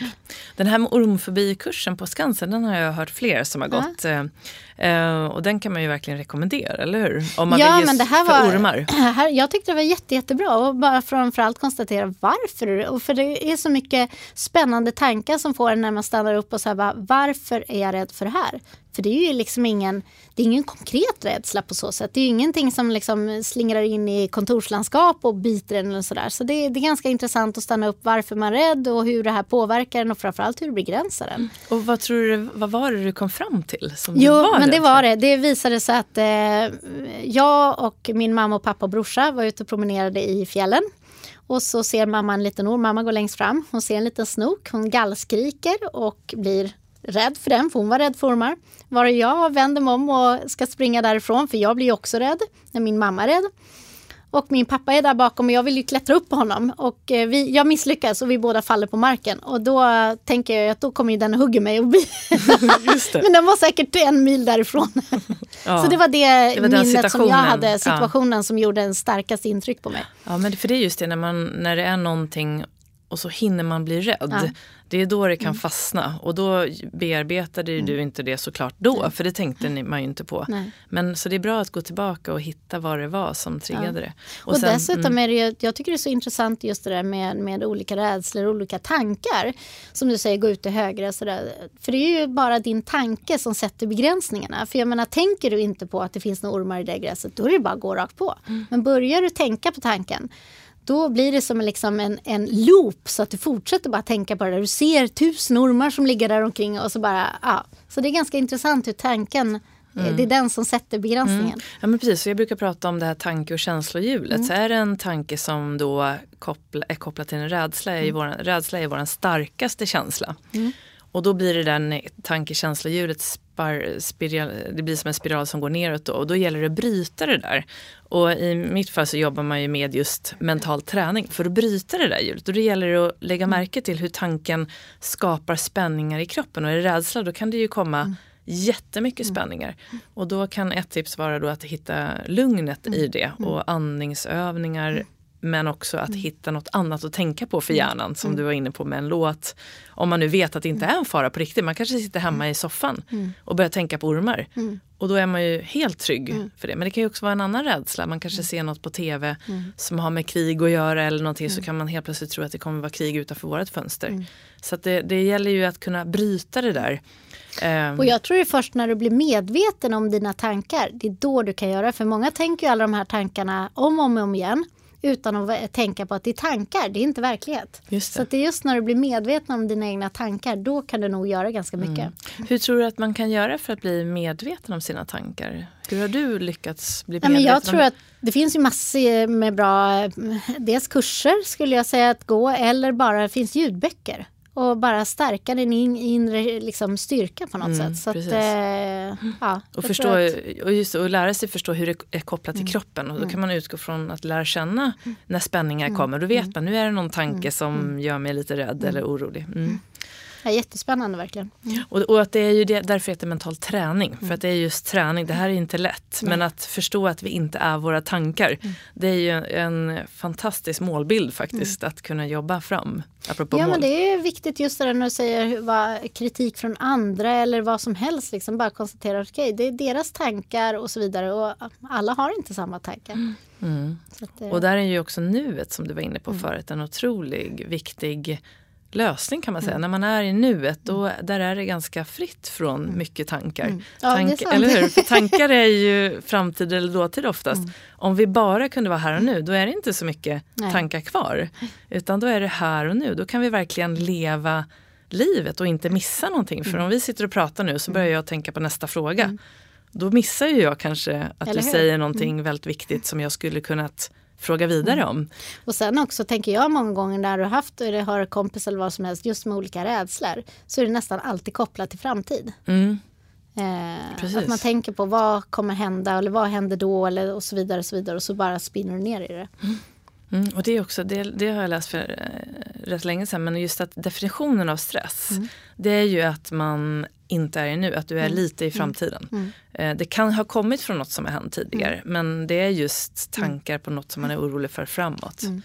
Den här ormfobikursen på Skansen den har jag hört fler som har gått. Uh, och den kan man ju verkligen rekommendera, eller hur? Om man ja, vill men det här var, ormar. Här, jag tyckte det var jätte, jättebra och bara framförallt konstatera varför. Och för det är så mycket spännande tankar som får en när man stannar upp och säger varför är jag rädd för det här? För det är ju liksom ingen, det är ingen konkret rädsla på så sätt. Det är ju ingenting som liksom slingrar in i kontorslandskap och biter en eller sådär. Så det, det är ganska intressant att stanna upp varför man är rädd och hur det här påverkar en och framförallt hur det begränsar en. Och vad tror du, vad var det du kom fram till? Som jo, var men det var det. Det visade sig att eh, jag och min mamma och pappa och brorsa var ute och promenerade i fjällen. Och så ser mamma en liten orm. Mamma går längst fram. Hon ser en liten snok. Hon gallskriker och blir rädd för den, för hon var rädd för ormar. Var jag vänder mig om och ska springa därifrån, för jag blir också rädd när min mamma är rädd. Och min pappa är där bakom och jag vill ju klättra upp på honom. Och eh, vi, jag misslyckas och vi båda faller på marken. Och då tänker jag att då kommer ju den och hugger mig. Och Men den var säkert en mil därifrån. Ja. Så det var det, det var minnet som jag hade, situationen ja. som gjorde en starkast intryck på mig. Ja men för det är just det när, man, när det är någonting och så hinner man bli rädd. Ja. Det är då det kan mm. fastna och då bearbetade mm. du inte det såklart då Nej. för det tänkte man ju inte på. Nej. Men så det är bra att gå tillbaka och hitta vad det var som triggade ja. det. Och, och sen, dessutom mm. är det ju, jag tycker det är så intressant just det där med, med olika rädslor och olika tankar. Som du säger, gå ut till höger. Sådär. För det är ju bara din tanke som sätter begränsningarna. För jag menar, tänker du inte på att det finns några ormar i det gräset, då är det bara att gå rakt på. Mm. Men börjar du tänka på tanken då blir det som liksom en, en loop så att du fortsätter bara tänka på det där. Du ser tusen ormar som ligger där omkring och så bara, ja. Så det är ganska intressant hur tanken Mm. Det är den som sätter begränsningen. Mm. Ja, men precis, så jag brukar prata om det här tanke och känslohjulet. Mm. Så är det en tanke som då koppla, är kopplad till en rädsla, är mm. vår, rädsla är vår starkaste känsla. Och då blir det den tanke-känslohjulet spiral, det blir som en spiral som går neråt då. Och då gäller det att bryta det där. Och i mitt fall så jobbar man ju med just mental träning för att bryta det där hjulet. Och då gäller det att lägga mm. märke till hur tanken skapar spänningar i kroppen. Och i rädsla då kan det ju komma mm. jättemycket mm. spänningar. Och då kan ett tips vara då att hitta lugnet i det och andningsövningar men också att mm. hitta något annat att tänka på för mm. hjärnan som mm. du var inne på med en låt. Om man nu vet att det inte är en fara på riktigt. Man kanske sitter hemma i soffan och börjar tänka på ormar. Och då är man ju helt trygg för det. Men det kan ju också vara en annan rädsla. Man kanske ser något på tv som har med krig att göra eller någonting så kan man helt plötsligt tro att det kommer vara krig utanför vårt fönster. Så det, det gäller ju att kunna bryta det där. Och jag tror det är först när du blir medveten om dina tankar, det är då du kan göra. För många tänker ju alla de här tankarna om och om, om igen utan att tänka på att det är tankar, det är inte verklighet. Så det är just när du blir medveten om dina egna tankar, då kan du nog göra ganska mycket. Mm. Hur tror du att man kan göra för att bli medveten om sina tankar? Hur har du lyckats bli medveten? Ja, men jag tror att det finns ju massor med bra, dels kurser skulle jag säga att gå, eller bara det finns ljudböcker och bara stärka din inre liksom, styrka på något mm, sätt. Så att, eh, ja, och, förstå, att... och, just, och lära sig förstå hur det är kopplat till mm. kroppen. Och då mm. kan man utgå från att lära känna mm. när spänningar mm. kommer. Då vet man nu är det någon tanke som gör mig lite rädd eller orolig. Ja, jättespännande verkligen. Mm. Och, och, att det är ju det, därför heter mental träning. Mm. För att det är just träning, det här är inte lätt. Men att förstå att vi inte är våra tankar. Mm. Det är ju en fantastisk målbild faktiskt mm. att kunna jobba fram. Apropå ja mål. men det är viktigt just det där när du säger vad, kritik från andra eller vad som helst. Liksom bara konstatera att okay, det är deras tankar och så vidare. Och alla har inte samma tankar. Mm. Mm. Att, och där är ju också nuet som du var inne på förut en otrolig viktig lösning kan man säga. När man är i nuet, då, där är det ganska fritt från mycket tankar. Mm. Ja, Tank, eller hur? För tankar är ju framtid eller dåtid oftast. Mm. Om vi bara kunde vara här och nu, då är det inte så mycket Nej. tankar kvar. Utan då är det här och nu. Då kan vi verkligen leva livet och inte missa någonting. Mm. För om vi sitter och pratar nu så börjar jag tänka på nästa fråga. Då missar ju jag kanske att Eller du hur? säger någonting väldigt viktigt som jag skulle kunnat fråga vidare Mm. om. Och sen också tänker jag många gånger när du har haft eller har kompis eller vad som helst just med olika rädslor så är det nästan alltid kopplat till framtid. Mm. Eh, att man tänker på vad kommer hända eller vad händer då eller och så vidare och så vidare och så bara spinner du ner i det. Mm, och det, är också, det, det har jag läst för eh, rätt länge sedan, men just att definitionen av stress, Mm. det är ju att man inte är i nu, att du är lite i framtiden. Mm. Eh, det kan ha kommit från något som har hänt tidigare, men det är just tankar på något som man är orolig för framåt. Mm.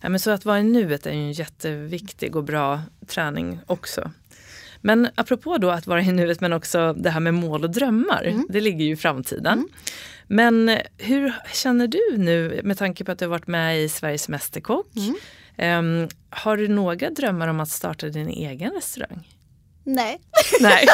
Ja, men så att vara i nuet är ju en jätteviktig och bra träning också. Men apropå då att vara i nuet men också det här med mål och drömmar, Mm. det ligger ju i framtiden. Men hur känner du nu med tanke på att du har varit med i Sveriges Mästerkock? Mm. Ehm, har du några drömmar om att starta din egen restaurang? Nej, Nej.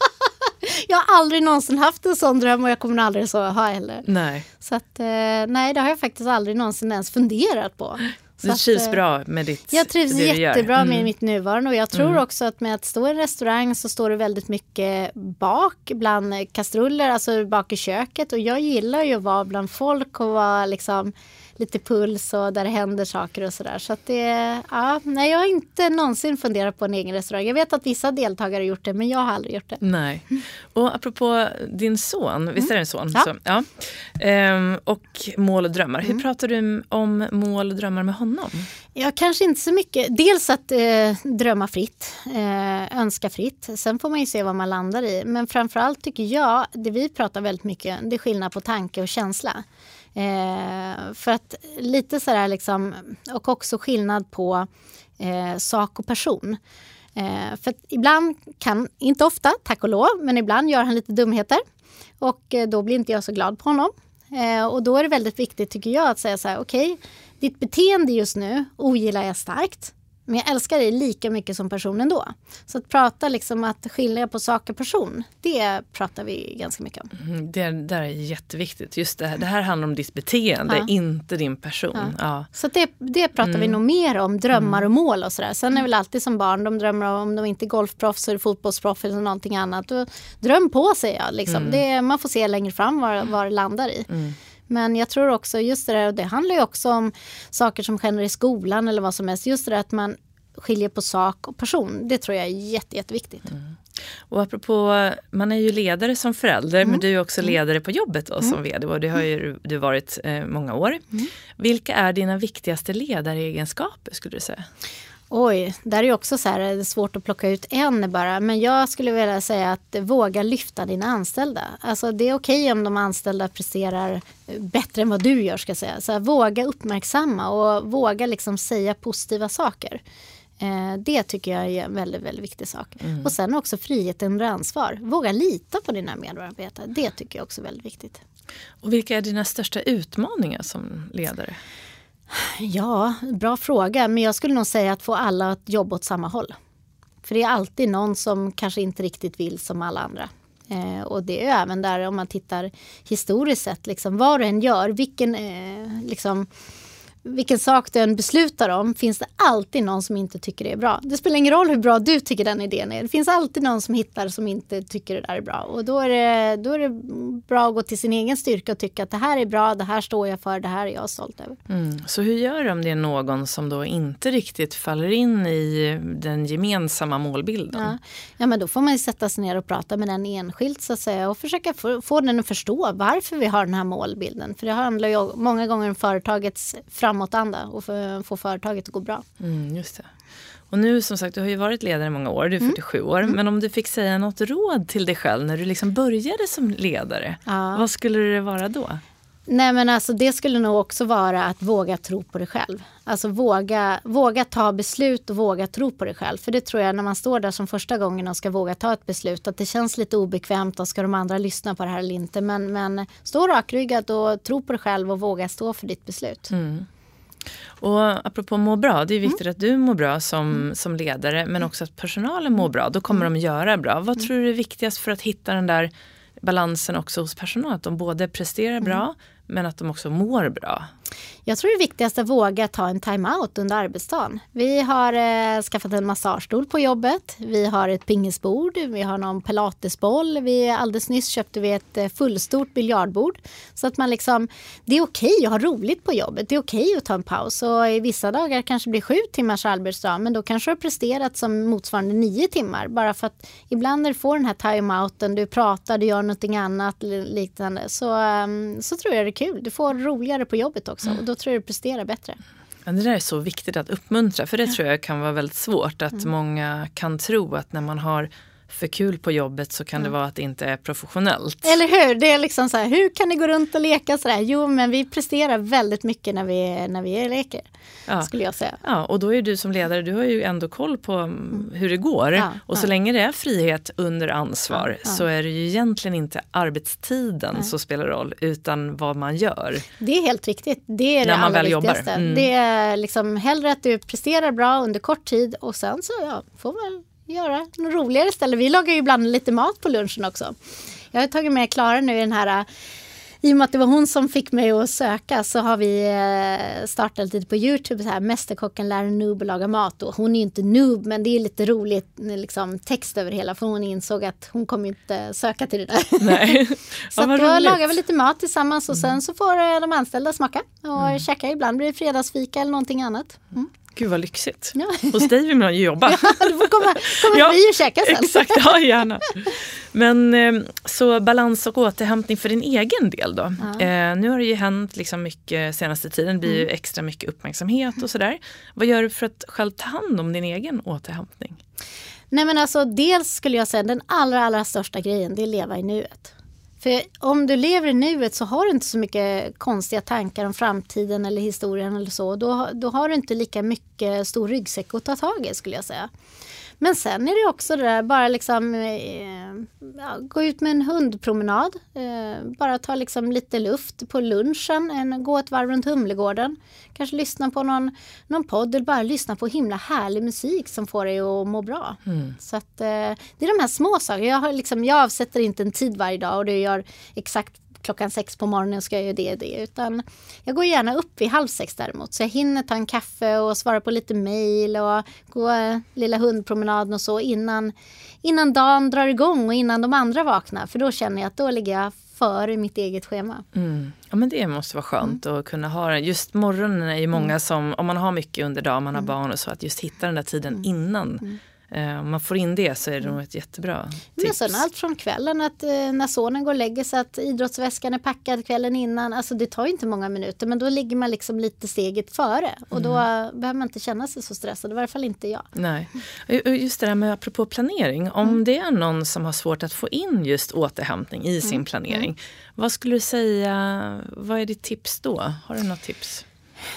jag har aldrig någonsin haft en sån dröm och jag kommer aldrig så ha heller. Nej. Så att, eh, nej, det har jag faktiskt aldrig någonsin ens funderat på. Så Du att, trivs eh, bra med ditt Jag trivs det du jättebra med Mm. mitt nuvarande och jag tror också att med att stå i en restaurang så står det väldigt mycket bak bland kastruller, alltså bak i köket. Och jag gillar ju att vara bland folk och vara liksom lite puls och där det händer saker och sådär. Så att det, ja, nej jag har inte någonsin funderat på en egen restaurang. Jag vet att vissa deltagare har gjort det men jag har aldrig gjort det. Nej. Och apropå din son, visst är det en son? Mm. Ja. Så, ja. Ehm, och mål och drömmar. Mm. Hur pratar du om mål och drömmar med honom? Ja, kanske inte så mycket. Dels att eh, drömma fritt, eh, önska fritt. Sen får man ju se vad man landar i. Men framförallt tycker jag, det vi pratar väldigt mycket, det är skillnad på tanke och känsla. Eh, för att lite sådär liksom, och också skillnad på eh, sak och person. Eh, för att ibland kan, inte ofta, tack och lov, men ibland gör han lite dumheter. Och eh, då blir inte jag så glad på honom. Eh, och då är det väldigt viktigt tycker jag att säga så här, okej, ditt beteende just nu ogillar jag starkt. Men jag älskar dig lika mycket som person ändå. Så att prata liksom att skilja på sak och person, det pratar vi ganska mycket om. Mm, Det där är jätteviktigt. Just det, här, det här handlar om ditt beteende, Ja. inte din person. Ja. Så att det, det pratar vi nog mer om, drömmar och mål och sådär. Sen är väl alltid som barn, de drömmer om de inte är golfproffs så är det fotbollsproffs eller någonting annat. Då, dröm på säger jag. Liksom. Det, man får se längre fram var, var det landar i. Men jag tror också just det där, och det handlar ju också om saker som händer i skolan eller vad som helst. Just det där att man skiljer på sak och person. Det tror jag är jätte, jätteviktigt. Och apropå, man är ju ledare som förälder Mm. men du är också ledare på jobbet då, som vd och det har ju du varit eh, många år. Mm. Vilka är dina viktigaste ledaregenskaper skulle du säga? Oj, där är ju också så här, det är svårt att plocka ut en bara. Men jag skulle vilja säga att våga lyfta dina anställda. Alltså det är okej om de anställda presterar eh, bättre än vad du gör ska säga. Så här, våga uppmärksamma och våga liksom säga positiva saker. Eh, det tycker jag är en väldigt, väldigt viktig sak. Och sen också frihet under ansvar. Våga lita på dina medarbetare. Det tycker jag också är väldigt viktigt. Och vilka är dina största utmaningar som ledare? Ja, bra fråga. Men jag skulle nog säga att få alla att jobba åt samma håll. För det är alltid någon som kanske inte riktigt vill som alla andra. Eh, och det är även där om man tittar historiskt sett, liksom, vad du än gör, vilken, eh, liksom, vilken sak du än beslutar om, finns det alltid någon som inte tycker det är bra. Det spelar ingen roll hur bra du tycker den idén är. Det finns alltid någon som hittar som inte tycker det där är bra. Och då är det, då är det bra att gå till sin egen styrka och tycka att det här är bra, det här står jag för, det här är jag stolt över. Mm. Så hur gör du om det är någon som då inte riktigt faller in i den gemensamma målbilden? Ja. ja, men då får man ju sätta sig ner och prata med den enskilt så att säga och försöka få, få den att förstå varför vi har den här målbilden. För det handlar ju många gånger om företagets framåtanda och för, få företaget att gå bra. Mm, just det. Och nu som sagt, du har ju varit ledare i många år, Mm. du är 47 år. Men om du fick säga något råd till dig själv när du liksom började som ledare, Ja. vad skulle det vara då? Nej men alltså det skulle nog också vara att våga tro på dig själv. Alltså våga, våga ta beslut och våga tro på dig själv. För det tror jag när man står där som första gången och ska våga ta ett beslut att det känns lite obekvämt och ska de andra lyssna på det här eller inte. Men, men stå rakryggad och tro på dig själv och våga stå för ditt beslut. Mm. Och apropå må bra, det är Mm. viktigt att du mår bra som, som ledare men också att personalen mår bra. Då kommer Mm. de göra bra. Vad tror du är viktigast för att hitta den där balansen också hos personal? Att de både presterar bra Mm. men att de också mår bra. Jag tror det viktigaste är att våga ta en time-out under arbetsdagen. Vi har eh, skaffat en massagestol på jobbet. Vi har ett pingisbord. Vi har någon pilatesboll. Vi, alldeles nyss köpte vi ett eh, fullstort biljardbord. Så att man liksom, det är okej att ha roligt på jobbet. Det är okej att ta en paus. Och i vissa dagar kanske det blir sju timmars arbetsdag. Men då kanske du har presterat som motsvarande nio timmar. Bara för att ibland när du får den här time-outen, du pratar, du gör någonting annat liknande. Så, ehm, så tror jag det är kul. Du får roligare på jobbet också. Och då tror jag du presterar bättre. Ja, det där är så viktigt att uppmuntra för det tror jag kan vara väldigt svårt. Att Mm. många kan tro att när man har för kul på jobbet så kan det vara att det inte är professionellt. Eller hur? Det är liksom så här, hur kan ni gå runt och leka sådär? Jo, men vi presterar väldigt mycket när vi, när vi leker, Ja. skulle jag säga. Ja, och då är du som ledare, du har ju ändå koll på mm, hur det går. Ja, och så ja. länge det är frihet under ansvar så är det ju egentligen inte arbetstiden som spelar roll utan vad man gör. Det är helt riktigt. Det är När det man allra väl jobbar. viktigaste. Mm. Det är liksom hellre att du presterar bra under kort tid och sen så ja, får man göra något roligare istället. Vi lagar ju ibland lite mat på lunchen också. Jag har tagit med Klara nu i den här i och med att det var hon som fick mig att söka så har vi eh, startat lite på Youtube så här Mästerkocken lär en noob att laga mat. Och hon är ju inte noob men det är lite roligt liksom, text över hela för hon insåg att hon kommer inte söka till det där. Nej. Så Ja, då. Mm. lagar vi lite mat tillsammans och sen så får eh, de anställda smaka och käka. Ibland blir det fredagsfika eller någonting annat. Mm. Gud vad lyxigt. Ja. Hos dig vill man ju jobba. Du får komma, komma Ja, förbi och käka sen. Exakt, ja gärna. Men eh, så balans och återhämtning för din egen del då. Eh, nu har det ju hänt liksom mycket senaste tiden, det blir Mm. ju extra mycket uppmärksamhet och sådär. Vad gör du för att själv ta hand om din egen återhämtning? Nej men alltså dels skulle jag säga den allra allra största grejen det är att leva i nuet. För om du lever i nuet så har du inte så mycket konstiga tankar om framtiden eller historien eller så. Då, då har du inte lika mycket stor ryggsäck att ta tag i skulle jag säga. Men sen är det också det där bara liksom eh, ja, gå ut med en hundpromenad. Eh, bara ta liksom lite luft på lunchen, en, gå ett varv runt Humlegården. Kanske lyssna på någon, någon podd eller bara lyssna på himla härlig musik som får dig att må bra. Så att, eh, det är de här små sakerna. Jag, har liksom, jag avsätter inte en tid varje dag och det gör exakt klockan sex på morgonen ska jag göra det och det. Utan jag går gärna upp vid halv sex däremot. Så jag hinner ta en kaffe och svara på lite mejl och gå lilla hundpromenaden och så innan, innan dagen drar igång och innan de andra vaknar. För då känner jag att då ligger jag före mitt eget schema. Mm. Ja men det måste vara skönt Mm. att kunna ha det. Just morgonen är ju många som, om man har mycket under dagen, man har Mm. barn och så, att just hitta den där tiden innan. Eh, om man får in det så är det nog ett jättebra Mm. Men tips. sen allt från kvällen att eh, när sonen går och lägger sig att idrottsväskan är packad kvällen innan. Alltså det tar ju inte många minuter men då ligger man liksom lite steget före. Och då Mm. eh, behöver man inte känna sig så stressad. I varje fall inte jag. Nej. Just det där med apropå planering. Om Mm. det är någon som har svårt att få in just återhämtning i Mm. sin planering. Vad skulle du säga, vad är ditt tips då? Har du något tips?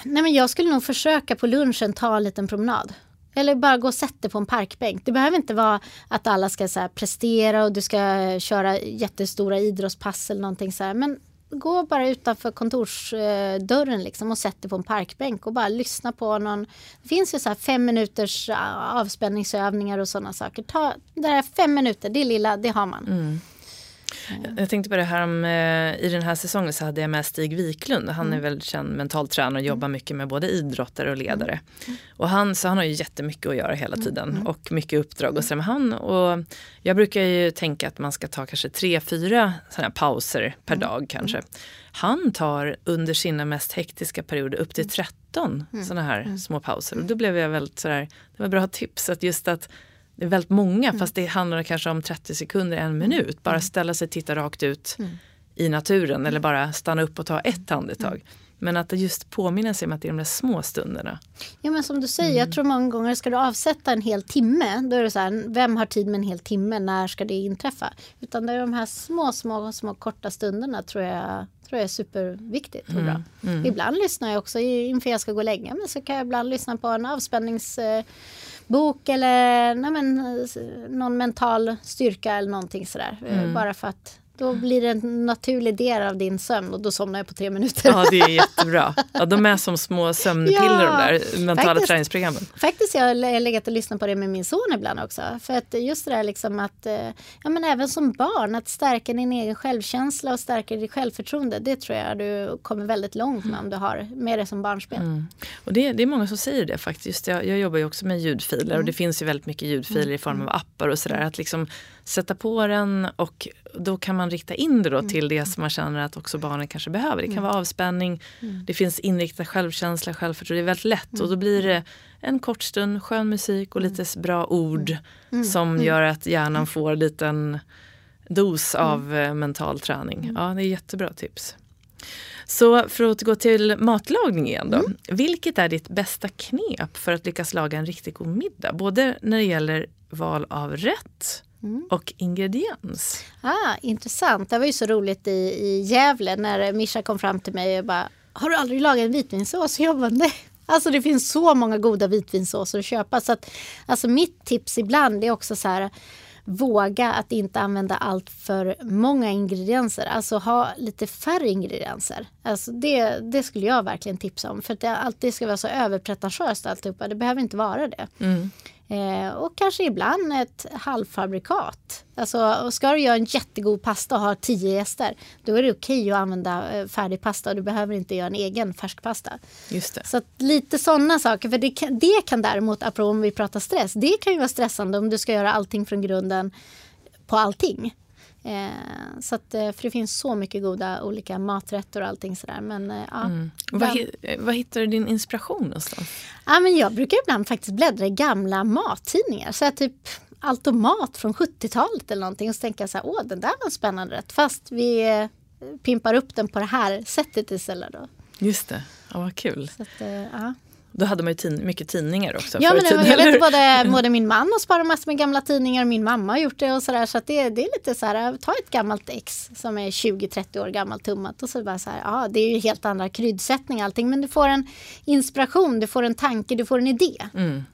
Nej men jag skulle nog försöka på lunchen ta en liten promenad. Eller bara gå och sätta dig på en parkbänk. Det behöver inte vara att alla ska så här, prestera och du ska köra jättestora idrottspass eller någonting så här. Men gå bara utanför kontorsdörren liksom och sätt dig på en parkbänk och bara lyssna på någon. Det finns ju så här fem minuters ah, avspänningsövningar och sådana saker. Ta det där fem minuter, det lilla, det har man. Mm. Jag tänkte på det här om, eh, i den här säsongen så hade jag med Stig Wiklund. Han Mm. är väl känd mental tränare och jobbar mycket med både idrottare och ledare. Mm. Och han, så han har ju jättemycket att göra hela tiden och mycket uppdrag och så. Men han, och jag brukar ju tänka att man ska ta kanske tre, fyra sådana här pauser per Mm. dag kanske. Han tar under sina mest hektiska perioder upp till 13 Mm. sådana här små pauser. Och då blev jag väldigt sådär, det var bra tips att just att det är väldigt många Mm. fast det handlar kanske om 30 sekunder, en minut. Bara ställa sig och titta rakt ut Mm. i naturen eller bara stanna upp och ta ett andetag. Mm. Men att just påminna sig om att det är de där små stunderna. Ja men som du säger, Mm. jag tror många gånger ska du avsätta en hel timme, då är det så här, vem har tid med en hel timme, när ska det inträffa? Utan det är de här små, små, små korta stunderna tror jag, tror jag är superviktigt och bra. Mm. Ibland lyssnar jag också inför jag ska gå och lägga mig så kan jag ibland lyssna på en avspänningsbok eller nej men, någon mental styrka eller någonting sådär. Eh, Mm. Bara för att Då blir det en naturlig del av din sömn och då somnar jag på tre minuter. Ja, det är jättebra. Ja, de är som små sömnpiller Ja, de där mentala faktiskt. träningsprogrammen. Faktiskt jag har legat och lyssnat på det med min son ibland också. För att just det där liksom att, eh, ja men även som barn, att stärka din egen självkänsla och stärka ditt självförtroende. Det tror jag du kommer väldigt långt med om du har med det som barnspel. Och det, det är många som säger det faktiskt. Jag, jag jobbar ju också med ljudfiler och det finns ju väldigt mycket ljudfiler i form av appar och sådär. Att liksom sätta på den och då kan man rikta in det då till det som man känner att också barnen kanske behöver. Det kan vara avspänning, det finns inriktad självkänsla, självförtroende. Det är väldigt lätt. Och då blir det en kort stund, skön musik och lite bra ord som gör att hjärnan får en liten dos av eh, mental träning. Ja, det är jättebra tips. Så för att gå till matlagning igen då. Vilket är ditt bästa knep för att lyckas laga en riktigt god middag? Både när det gäller val av rätt och ingrediens. Ah, intressant. Det var ju så roligt i, i Gävle när Mischa kom fram till mig och bara Har du aldrig lagat en vitvinsås? Jag bara nej. Alltså det finns så många goda vitvinsåser att köpa. Så att, alltså mitt tips ibland är också så här Våga att inte använda allt för många ingredienser. Alltså ha lite färre ingredienser. Alltså det, det skulle jag verkligen tipsa om. För att det alltid ska vara så överpretentiöst alltihopa. Det behöver inte vara det. Eh, och kanske ibland ett halvfabrikat. Alltså, ska du göra en jättegod pasta och ha tio gäster, då är det okej att använda eh, färdig pasta och du behöver inte göra en egen färskpasta. Just det. Så lite sådana saker, för det kan, det kan däremot, apropå om vi pratar stress, det kan ju vara stressande om du ska göra allting från grunden på allting. Eh, så att, eh, för det finns så mycket goda olika maträtter och allting sådär. Men, eh, ja, hi- eh, var hittar du din inspiration någonstans? Ja, men jag brukar ibland faktiskt bläddra i gamla mattidningar. Så typ automat från 70-talet eller någonting. Och så tänker jag så här, åh den där var en spännande rätt. Fast vi eh, pimpar upp den på det här sättet istället. Då. Just det, ja, vad kul. Så att, eh, ja. Då hade man ju tin- mycket tidningar också Ja, men tiden, jag eller vet både, både min man har sparat massor med gamla tidningar och min mamma har gjort det och sådär. Så att det, det är lite så här, ta ett gammalt ex som är 20-30 år gammalt tummat och så bara så här, ja det är ju helt andra kryddsättning och allting men du får en inspiration, du får en tanke, du får en idé.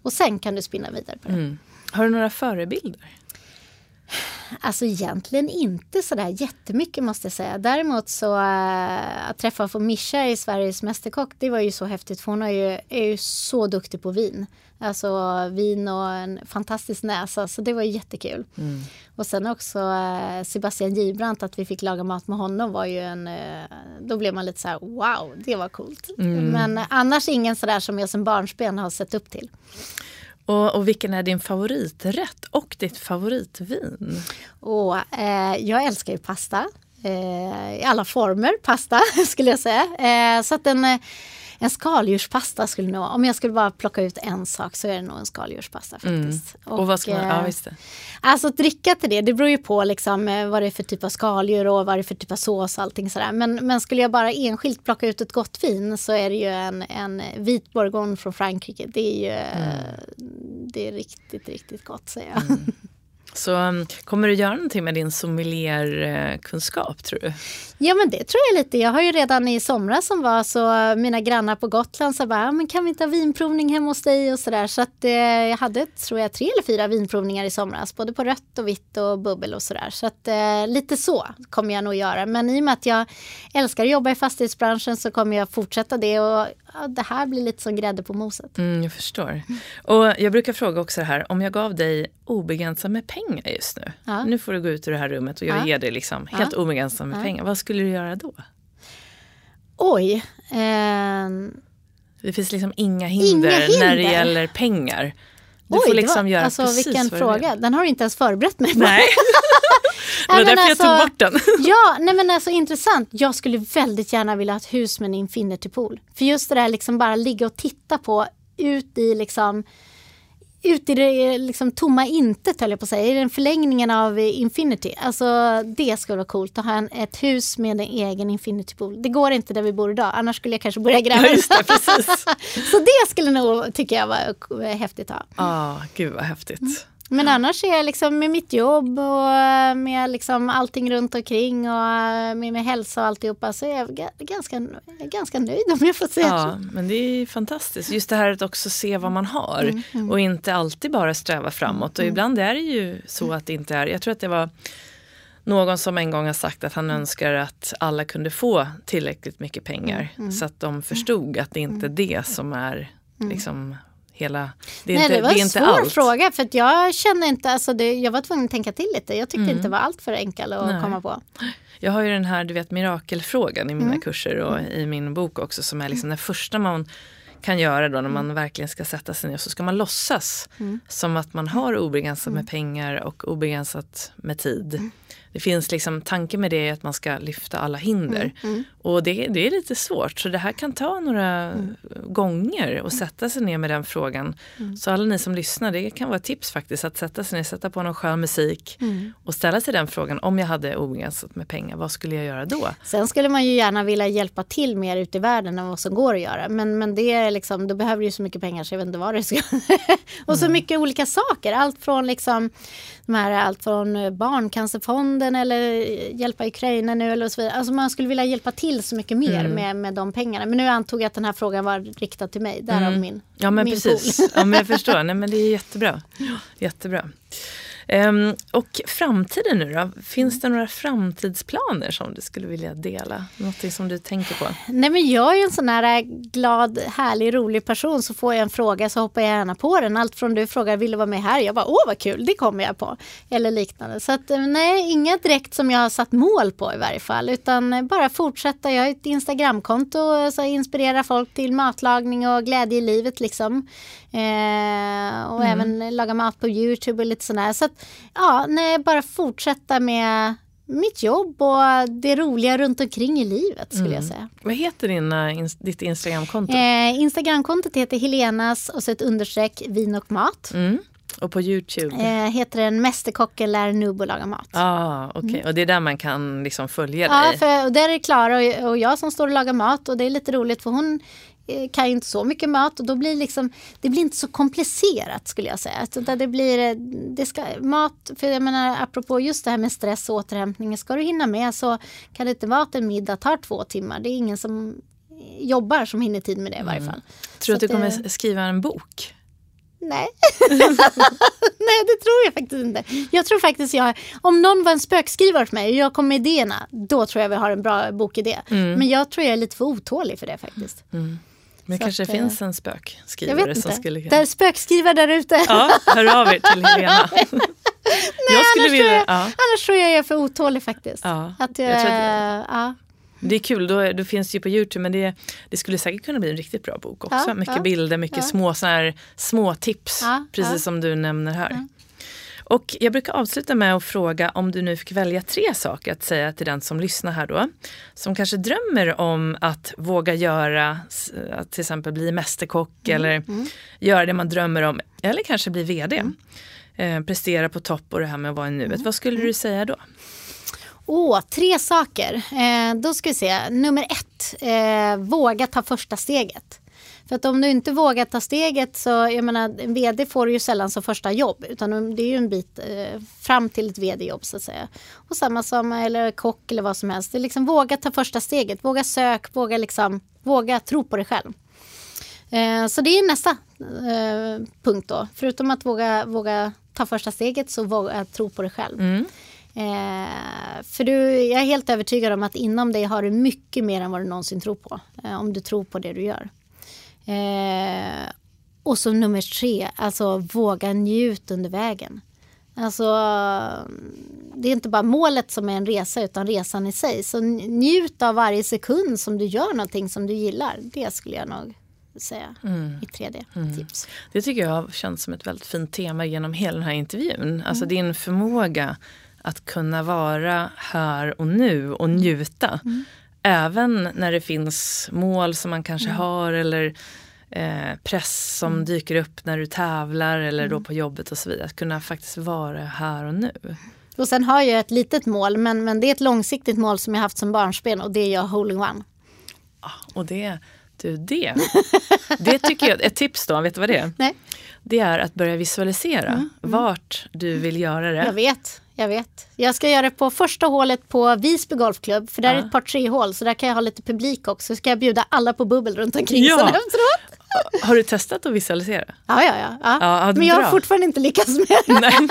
Och sen kan du spinna vidare på det. Mm. Har du några förebilder? Alltså egentligen inte sådär jättemycket måste jag säga. Däremot så äh, att träffa få Mischa i Sveriges Mästerkock, det var ju så häftigt för hon är ju, är ju så duktig på vin. Alltså vin och en fantastisk näsa, så det var jättekul. Och sen också äh, Sebastian Gibrandt, att vi fick laga mat med honom var ju en, äh, då blev man lite så här: wow, det var coolt. Men äh, annars ingen sådär som jag som barnsben har sett upp till. Och, och vilken är din favoriträtt och ditt favoritvin? Och, eh, jag älskar ju pasta. Eh, I alla former pasta skulle jag säga. Eh, så att den eh, en skaldjurspasta skulle nog, om jag skulle bara plocka ut en sak så är det nog en skaldjurspasta faktiskt. Mm. Och, vad ska man, eh, ja, visst det. Alltså dricka till det, det beror ju på liksom, eh, vad det är för typ av skaldjur och vad det är för typ av sås och allting sådär. Men, men skulle jag bara enskilt plocka ut ett gott vin så är det ju en, en vit bourgogne från Frankrike. Det är ju eh, det är riktigt, riktigt gott säger jag. Så um, kommer du göra någonting med din sommelierkunskap tror du? Ja men det tror jag lite. Jag har ju redan i somras som var så mina grannar på Gotland sa bara, ah, men kan vi inte ha vinprovning hemma hos dig och sådär. Så att eh, jag hade tror jag tre eller fyra vinprovningar i somras. Både på rött och vitt och bubbel och sådär. Så att eh, lite så kommer jag nog göra. Men i och med att jag älskar att jobba i fastighetsbranschen så kommer jag fortsätta det. Och ja, det här blir lite som grädde på moset. Mm, jag förstår. Och jag brukar fråga också det här, om jag gav dig obegränsat med pengar just nu. Ja. Nu får du gå ut ur det här rummet och jag Ja. ger dig liksom helt obegränsat med Ja. pengar. Vad skulle du göra då? Oj. ehm, Det finns liksom inga hinder, Inga hinder? när det gäller pengar. Du oj, får liksom var, göra alltså, precis vilken vad fråga. Den har du inte ens förberett mig på. Nej, det var därför jag tog alltså- bort den. Ja, nej men alltså intressant. Jag skulle väldigt gärna vilja ha ett hus med en infinity pool. För just det där liksom bara ligga och titta på ut i liksom ut i det liksom tomma intet höll jag på att säga, i den förlängningen av Infinity. Alltså det skulle vara coolt att ha en, ett hus med en egen Infinity Pool. Det går inte där vi bor idag, annars skulle jag kanske börja gräva. Ja, det. Så det skulle nog, tycker jag, var häftigt att ha. Ah, gud vad häftigt. Men annars är jag liksom med mitt jobb och eh, med liksom allting runt omkring och eh, med min hälsa och alltihopa så är jag ga- ganska, ganska nöjd om jag får säga Ja, så. men det är fantastiskt. Just det här att också se vad man har Mm, och inte alltid bara sträva framåt. Och ibland är det ju så att det inte är. Jag tror att det var någon som en gång har sagt att han önskar att alla kunde få tillräckligt mycket pengar Mm. så att de förstod att det inte är det som är liksom hela... Det är Nej, inte, det var det en svår allt. fråga för jag kände inte, alltså det, jag var tvungen att tänka till lite. Jag tyckte inte det var allt för enkel att Mm. Nej. komma på. Jag har ju den här du vet, mirakelfrågan i mina Mm. kurser och i min bok också som är liksom det första man kan göra då när man verkligen ska sätta sig ner så ska man låtsas Mm. som att man har obegränsat med pengar och obegränsat med tid. Det finns liksom, tanken med det är att man ska lyfta alla hinder. Och det, det är lite svårt så det här kan ta några gånger och sätta sig ner med den frågan. Så alla ni som lyssnar, det kan vara ett tips faktiskt att sätta sig ner, sätta på någon skön musik och ställa sig den frågan. Om jag hade obegränsat med pengar, vad skulle jag göra då? Sen skulle man ju gärna vilja hjälpa till mer ute i världen än vad som går att göra. Men, men det är liksom, då behöver du ju så mycket pengar så jag vet inte vad det ska. och så mycket olika saker. Allt från liksom de här, allt från Barncancerfonden eller hjälpa Ukraina nu eller så vidare. Alltså man skulle vilja hjälpa till så mycket mer med, med de pengarna. Men nu antog jag att den här frågan var riktad till mig. Därav min, Ja men min precis, pool. ja, men jag förstår. Nej, men det är jättebra. jättebra. Ehm, och framtiden nu då? Finns det några framtidsplaner som du skulle vilja dela? Någonting som du tänker på? Nej men jag är ju en sån här glad, härlig, rolig person. Så får jag en fråga så hoppar jag gärna på den. Allt från du frågar vill du vara med här? Jag bara åh vad kul, det kommer jag på. Eller liknande. Så att, eh, nej, inga direkt som jag har satt mål på i varje fall. Utan bara fortsätta. Jag har ett Instagramkonto eh, så jag inspirerar folk till matlagning och glädje i livet liksom. Eh, och även laga mat på Youtube och lite sådär. Så att, ja, nej, bara fortsätta med mitt jobb och det roliga runt omkring i livet skulle jag säga. Vad heter dina, ins- ditt Instagramkonto? Eh, Instagramkontot heter Helenas och så ett understreck vin och mat. Mm. Och på Youtube? Eh, heter den Mästerkocken lär Nubo laga mat. Ah, okej. Och det är där man kan liksom följa Ja, dig? och där är Klara och, och jag som står och lagar mat och det är lite roligt för hon eh, kan ju inte så mycket mat och då blir det liksom, det blir inte så komplicerat skulle jag säga. Det blir, eh, det ska, mat, för jag menar apropå just det här med stress och återhämtning, ska du hinna med så kan det inte vara att en middag tar två timmar. Det är ingen som jobbar som hinner tid med det i varje fall. Tror du att du kommer att, eh, skriva en bok? Nej. Nej, det tror jag faktiskt inte. Jag tror faktiskt jag, om någon var en spökskrivare åt mig och jag kom med idéerna, då tror jag vi har en bra bokidé. Mm. Men jag tror jag är lite för otålig för det faktiskt. Men det kanske att, eh, finns en spökskrivare som skulle Det är spökskrivare där ute. Ja, hör av er till Helena. jag skulle annars, tror vilja... jag, Ja. annars tror jag jag är för otålig faktiskt. Ja, Att jag, jag tror att- ja. Det är kul, då, då finns det ju på Youtube men det, det skulle säkert kunna bli en riktigt bra bok också. Ja, mycket bilder, mycket små, såna här, små tips. Precis som du nämner här. Och jag brukar avsluta med att fråga om du nu fick välja tre saker att säga till den som lyssnar här då. Som kanske drömmer om att våga göra, att till exempel bli mästerkock Mm, eller göra det man drömmer om. Eller kanske bli VD. Mm. Eh, prestera på topp och det här med att vara i nuet. Vad skulle du säga då? Åh, tre saker. Eh, då ska vi se. Nummer ett, eh, våga ta första steget. För att om du inte vågar ta steget så, jag menar, en vd får ju sällan som första jobb. Utan det är ju en bit eh, fram till ett vd-jobb så att säga. Och samma som, eller kock eller vad som helst. Det är liksom våga ta första steget. Våga sök, våga liksom, våga tro på dig själv. Eh, så det är nästa eh, punkt då. Förutom att våga, våga ta första steget så våga tro på dig själv. Eh, för du, jag är helt övertygad om att inom dig har du mycket mer än vad du någonsin tror på. Eh, om du tror på det du gör. Eh, och så nummer tre, alltså våga njut under vägen. Alltså, det är inte bara målet som är en resa utan resan i sig. Så njut av varje sekund som du gör någonting som du gillar. Det skulle jag nog säga i tredje tips. Det tycker jag känns som ett väldigt fint tema genom hela den här intervjun. Alltså Mm. din förmåga att kunna vara här och nu och njuta. Mm. Även när det finns mål som man kanske Mm. har eller eh, press som dyker upp när du tävlar eller Mm. då på jobbet och så vidare. Att kunna faktiskt vara här och nu. Och sen har jag ett litet mål men, men det är ett långsiktigt mål som jag haft som barnsben och det är jag Holding One. Ah, Och det, du det, det tycker jag, ett tips då, vet du vad det är? Nej, Det är att börja visualisera vart du vill göra det. jag vet. Jag vet. Jag ska göra det på första hålet på Visby Golfklubb. För där är Ja. ett par tre hål. Så där kan jag ha lite publik också. Så ska jag bjuda alla på bubbel runt omkring Ja. sen efteråt. Har du testat att visualisera? Ja, ja, ja. ja. Ja, Men jag har bra. fortfarande inte lyckats med det. Nej.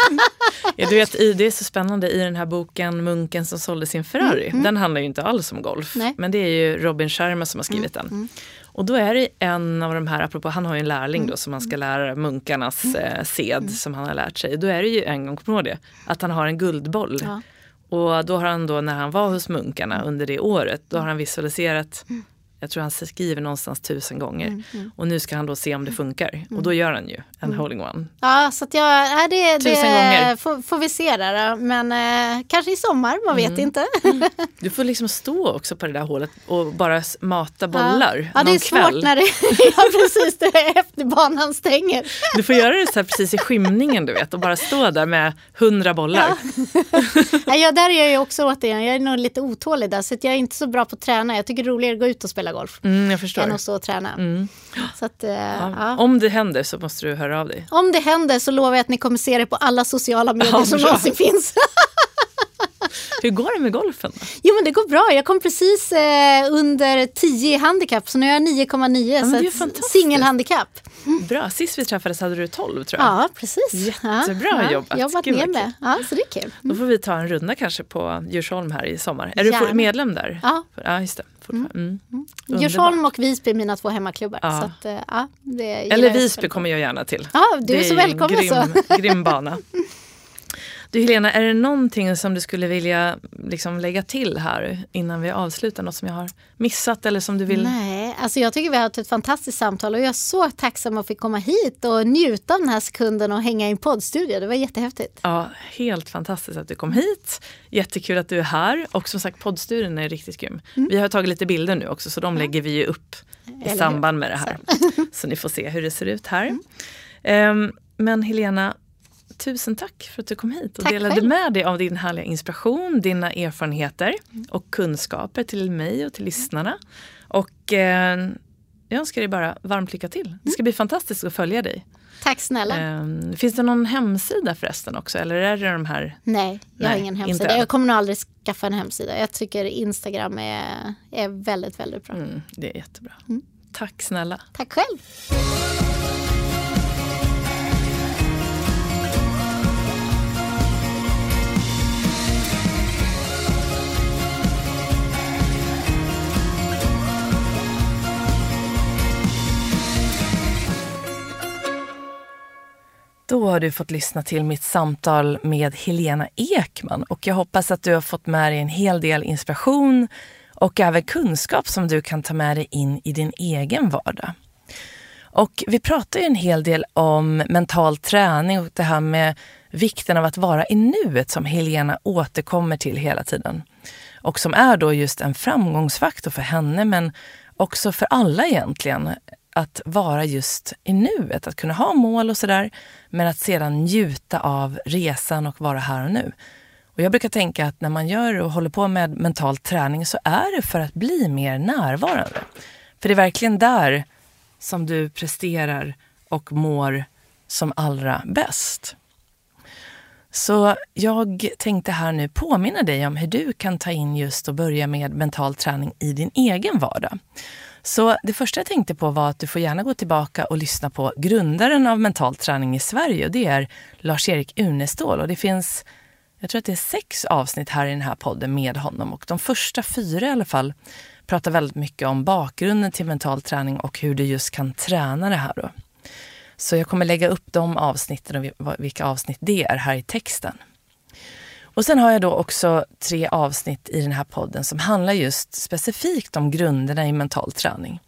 Ja, du vet, det är så spännande i den här boken Munken som sålde sin Ferrari. Den handlar ju inte alls om golf. Nej. Men det är ju Robin Sharma som har skrivit den. Och då är det en av de här, apropå han har ju en lärling då som han ska lära munkarnas eh, sed som han har lärt sig. Då är det ju en gång, kommer du det? Att han har en guldboll. Ja. Och då har han då när han var hos munkarna under det året, då har han visualiserat jag tror han skriver någonstans tusen gånger. Och nu ska han då se om det funkar. Och då gör han ju en holding one. Ja, så att jag, nej, det, Tusen det gånger. får, får vi se där. då. Men eh, kanske i sommar, man Mm. vet inte. Du får liksom stå också på det där hålet och bara mata bollar Ja, ja det är svårt kväll. när det, ja, precis, det är efter banan stänger. Du får göra det så här precis i skymningen du vet och bara stå där med hundra bollar. Nej, jag, där är jag ju också återigen, jag är nog lite otålig där, så jag är inte så bra på att träna. Jag tycker det är roligare att gå ut och spela golf Mm, jag förstår. än att stå och träna. Så att, eh, Ja. ja. Om det händer så måste du höra av dig. Om det händer så lovar jag att ni kommer se det på alla sociala medier Ja, som någonsin finns. Hur går det med golfen? Då? Jo men det går bra. Jag kom precis eh, under 10 i handikapp så nu är jag 9,9 men det är så singelhandikapp. Bra, sist vi träffades hade du 12 tror jag. Ja precis. Jättebra ja, jobbat. Jobbat Gud, ner med. Ja, så det är kul. Då får vi ta en runda kanske på Djursholm här i sommar. Är du Gärna. for- medlem där? Ja. Ja, just det. Fortfarande. Mm. Underbart. Djursholm och Visby är mina två hemmaklubbar. Ja. Att, eh, ja, Eller Visby kommer jag gärna till. Ja, du är Det så välkommen en grym, så. grym bana. Du Helena, är det någonting som du skulle vilja liksom lägga till här innan vi avslutar? Något som jag har missat eller som du vill? Nej, alltså jag tycker vi har haft ett fantastiskt samtal och jag är så tacksam att få komma hit och njuta av den här sekunden och hänga i en poddstudio. Det var jättehäftigt. Ja, helt fantastiskt att du kom hit. Jättekul att du är här. Och som sagt, poddstudion är riktigt grym. Vi har tagit lite bilder nu också så de lägger vi ju upp i Eller samband med det här. Så ni får se hur det ser ut här. Ehm, men Helena, tusen tack för att du kom hit och Tack delade själv. med dig av din härliga inspiration, dina erfarenheter och kunskaper till mig och till lyssnarna. Och eh, jag önskar dig bara varmt lycka till. Det ska bli fantastiskt att följa dig. Tack snälla. Ehm, finns det någon hemsida förresten också? Eller är det de här? Nej, jag har ingen inte hemsida. än. Jag kommer nog aldrig skaffa en hemsida. Jag tycker Instagram är, är väldigt, väldigt bra. Mm, det är jättebra. Tack snälla. Tack själv. Då har du fått lyssna till mitt samtal med Helena Ekman och jag hoppas att du har fått med dig en hel del inspiration och även kunskap som du kan ta med dig in i din egen vardag. Och vi pratar ju en hel del om mental träning och det här med vikten av att vara i nuet som Helena återkommer till hela tiden. Och som är då just en framgångsfaktor för henne men också för alla egentligen. Att vara just i nuet, att kunna ha mål och sådär men att sedan njuta av resan och vara här och nu. Och jag brukar tänka att när man gör och håller på med mental träning så är det för att bli mer närvarande. För det är verkligen där som du presterar och mår som allra bäst. Så jag tänkte här nu påminna dig om hur du kan ta in just och börja med mental träning i din egen vardag. Så det första jag tänkte på var att du får gärna gå tillbaka och lyssna på grundaren av mental träning i Sverige och det är Lars-Erik Unestål och det finns jag tror att det är sex avsnitt här i den här podden med honom och de första fyra i alla fall pratar väldigt mycket om bakgrunden till mental träning och hur du just kan träna det här. Då. Så jag kommer lägga upp de avsnitten och vilka avsnitt det är här i texten. Och sen har jag då också tre avsnitt i den här podden som handlar just specifikt om grunderna i mental träning.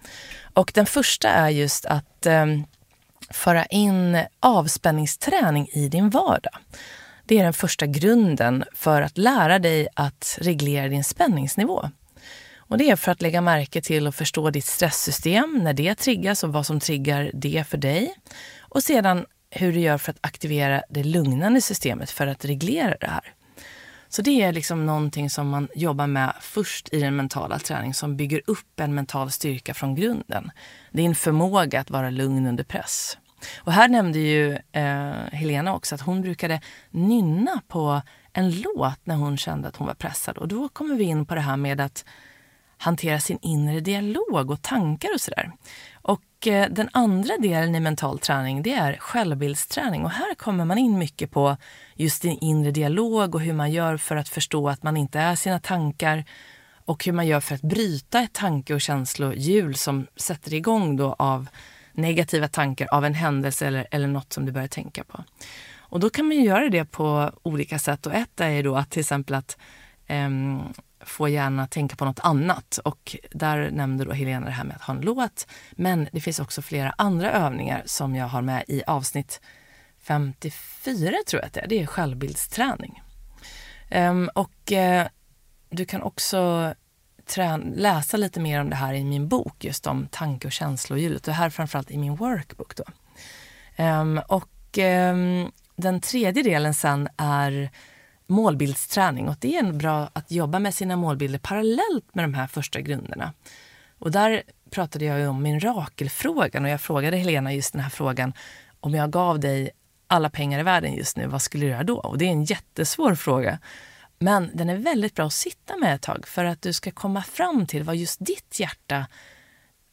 Och den första är just att eh, föra in avspänningsträning i din vardag. Det är den första grunden för att lära dig att reglera din spänningsnivå. Och det är för att lägga märke till och förstå ditt stresssystem, när det triggas och vad som triggar det för dig. Och sedan hur du gör för att aktivera det lugnande systemet för att reglera det här. Så det är liksom någonting som man jobbar med först i den mentala träningen som bygger upp en mental styrka från grunden. Din förmåga att vara lugn under press. Och här nämnde ju eh, Helena också att hon brukade nynna på en låt när hon kände att hon var pressad. Och då kommer vi in på det här med att hantera sin inre dialog och tankar och sådär. Och eh, den andra delen i mental träning det är självbildsträning och här kommer man in mycket på just din inre dialog och hur man gör för att förstå att man inte är sina tankar och hur man gör för att bryta ett tanke och känslohjul som sätter igång då av negativa tankar av en händelse eller, eller något som du börjar tänka på. Och då kan man göra det på olika sätt och ett är ju då att till exempel att um, Får gärna tänka på något annat. Och där nämnde då Helena det här med att ha en låt. Men det finns också flera andra övningar som jag har med i avsnitt 54 tror jag att det är. Det är självbildsträning. Um, och uh, du kan också läsa lite mer om det här i min bok, just om tanke och känslohjulet. Det här framförallt i min workbook. Då. Um, och um, den tredje delen sen är målbildsträning och det är bra att jobba med sina målbilder parallellt med de här första grunderna. Och där pratade jag om mirakelfrågan och jag frågade Helena just den här frågan om jag gav dig alla pengar i världen just nu, vad skulle du göra då? Och det är en jättesvår fråga. Men den är väldigt bra att sitta med ett tag för att du ska komma fram till vad just ditt hjärta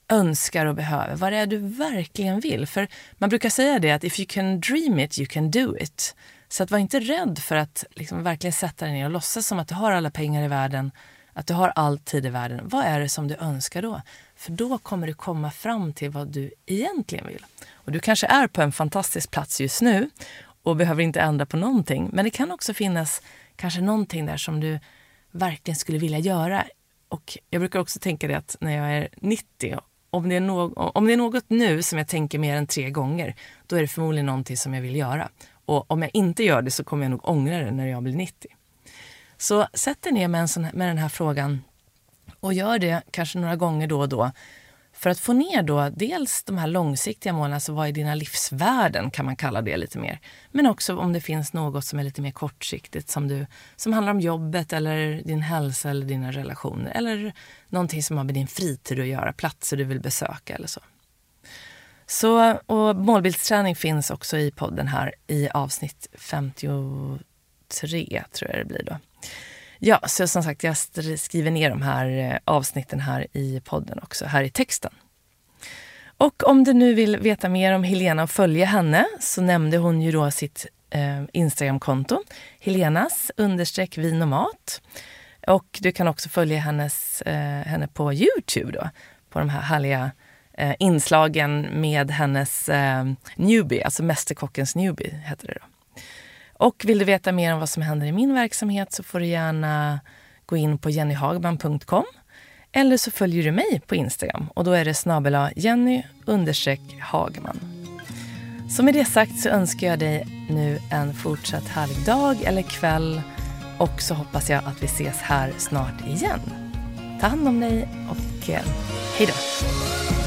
önskar och behöver. Vad det är du verkligen vill. För man brukar säga det att if you can dream it, you can do it. Så att var inte rädd för att liksom verkligen sätta dig ner och låtsas som att du har alla pengar i världen, att du har all tid i världen. Vad är det som du önskar då? För då kommer du komma fram till vad du egentligen vill. Och du kanske är på en fantastisk plats just nu och behöver inte ändra på någonting. Men det kan också finnas kanske någonting där som du verkligen skulle vilja göra. Och jag brukar också tänka det att när jag är 90, om det är, no om det är något nu som jag tänker mer än tre gånger, då är det förmodligen någonting som jag vill göra. Och om jag inte gör det så kommer jag nog ångra det när jag blir 90. Så sätt dig ner med, en sån, med den här frågan och gör det kanske några gånger då och då för att få ner då dels de här långsiktiga målen, alltså vad är dina livsvärden kan man kalla det lite mer. Men också om det finns något som är lite mer kortsiktigt som, du, som handlar om jobbet eller din hälsa eller dina relationer. Eller någonting som har med din fritid att göra, platser du vill besöka eller så. Så, och målbildsträning finns också i podden här i avsnitt 53 tror jag det blir då. Ja, så som sagt, jag skriver ner de här eh, avsnitten här i podden också, här i texten. Och om du nu vill veta mer om Helena och följa henne så nämnde hon ju då sitt eh, Instagramkonto, Helenas understreck vin och mat. Och du kan också följa hennes, eh, henne på Youtube då, på de här härliga eh, inslagen med hennes eh, newbie, alltså Mästerkockens newbie heter det då. Och vill du veta mer om vad som händer i min verksamhet så får du gärna gå in på jennyhagman.com eller så följer du mig på Instagram och då är det snabel Jenny Hagman. Så med det sagt så önskar jag dig nu en fortsatt härlig dag eller kväll och så hoppas jag att vi ses här snart igen. Ta hand om dig och eh, hej då!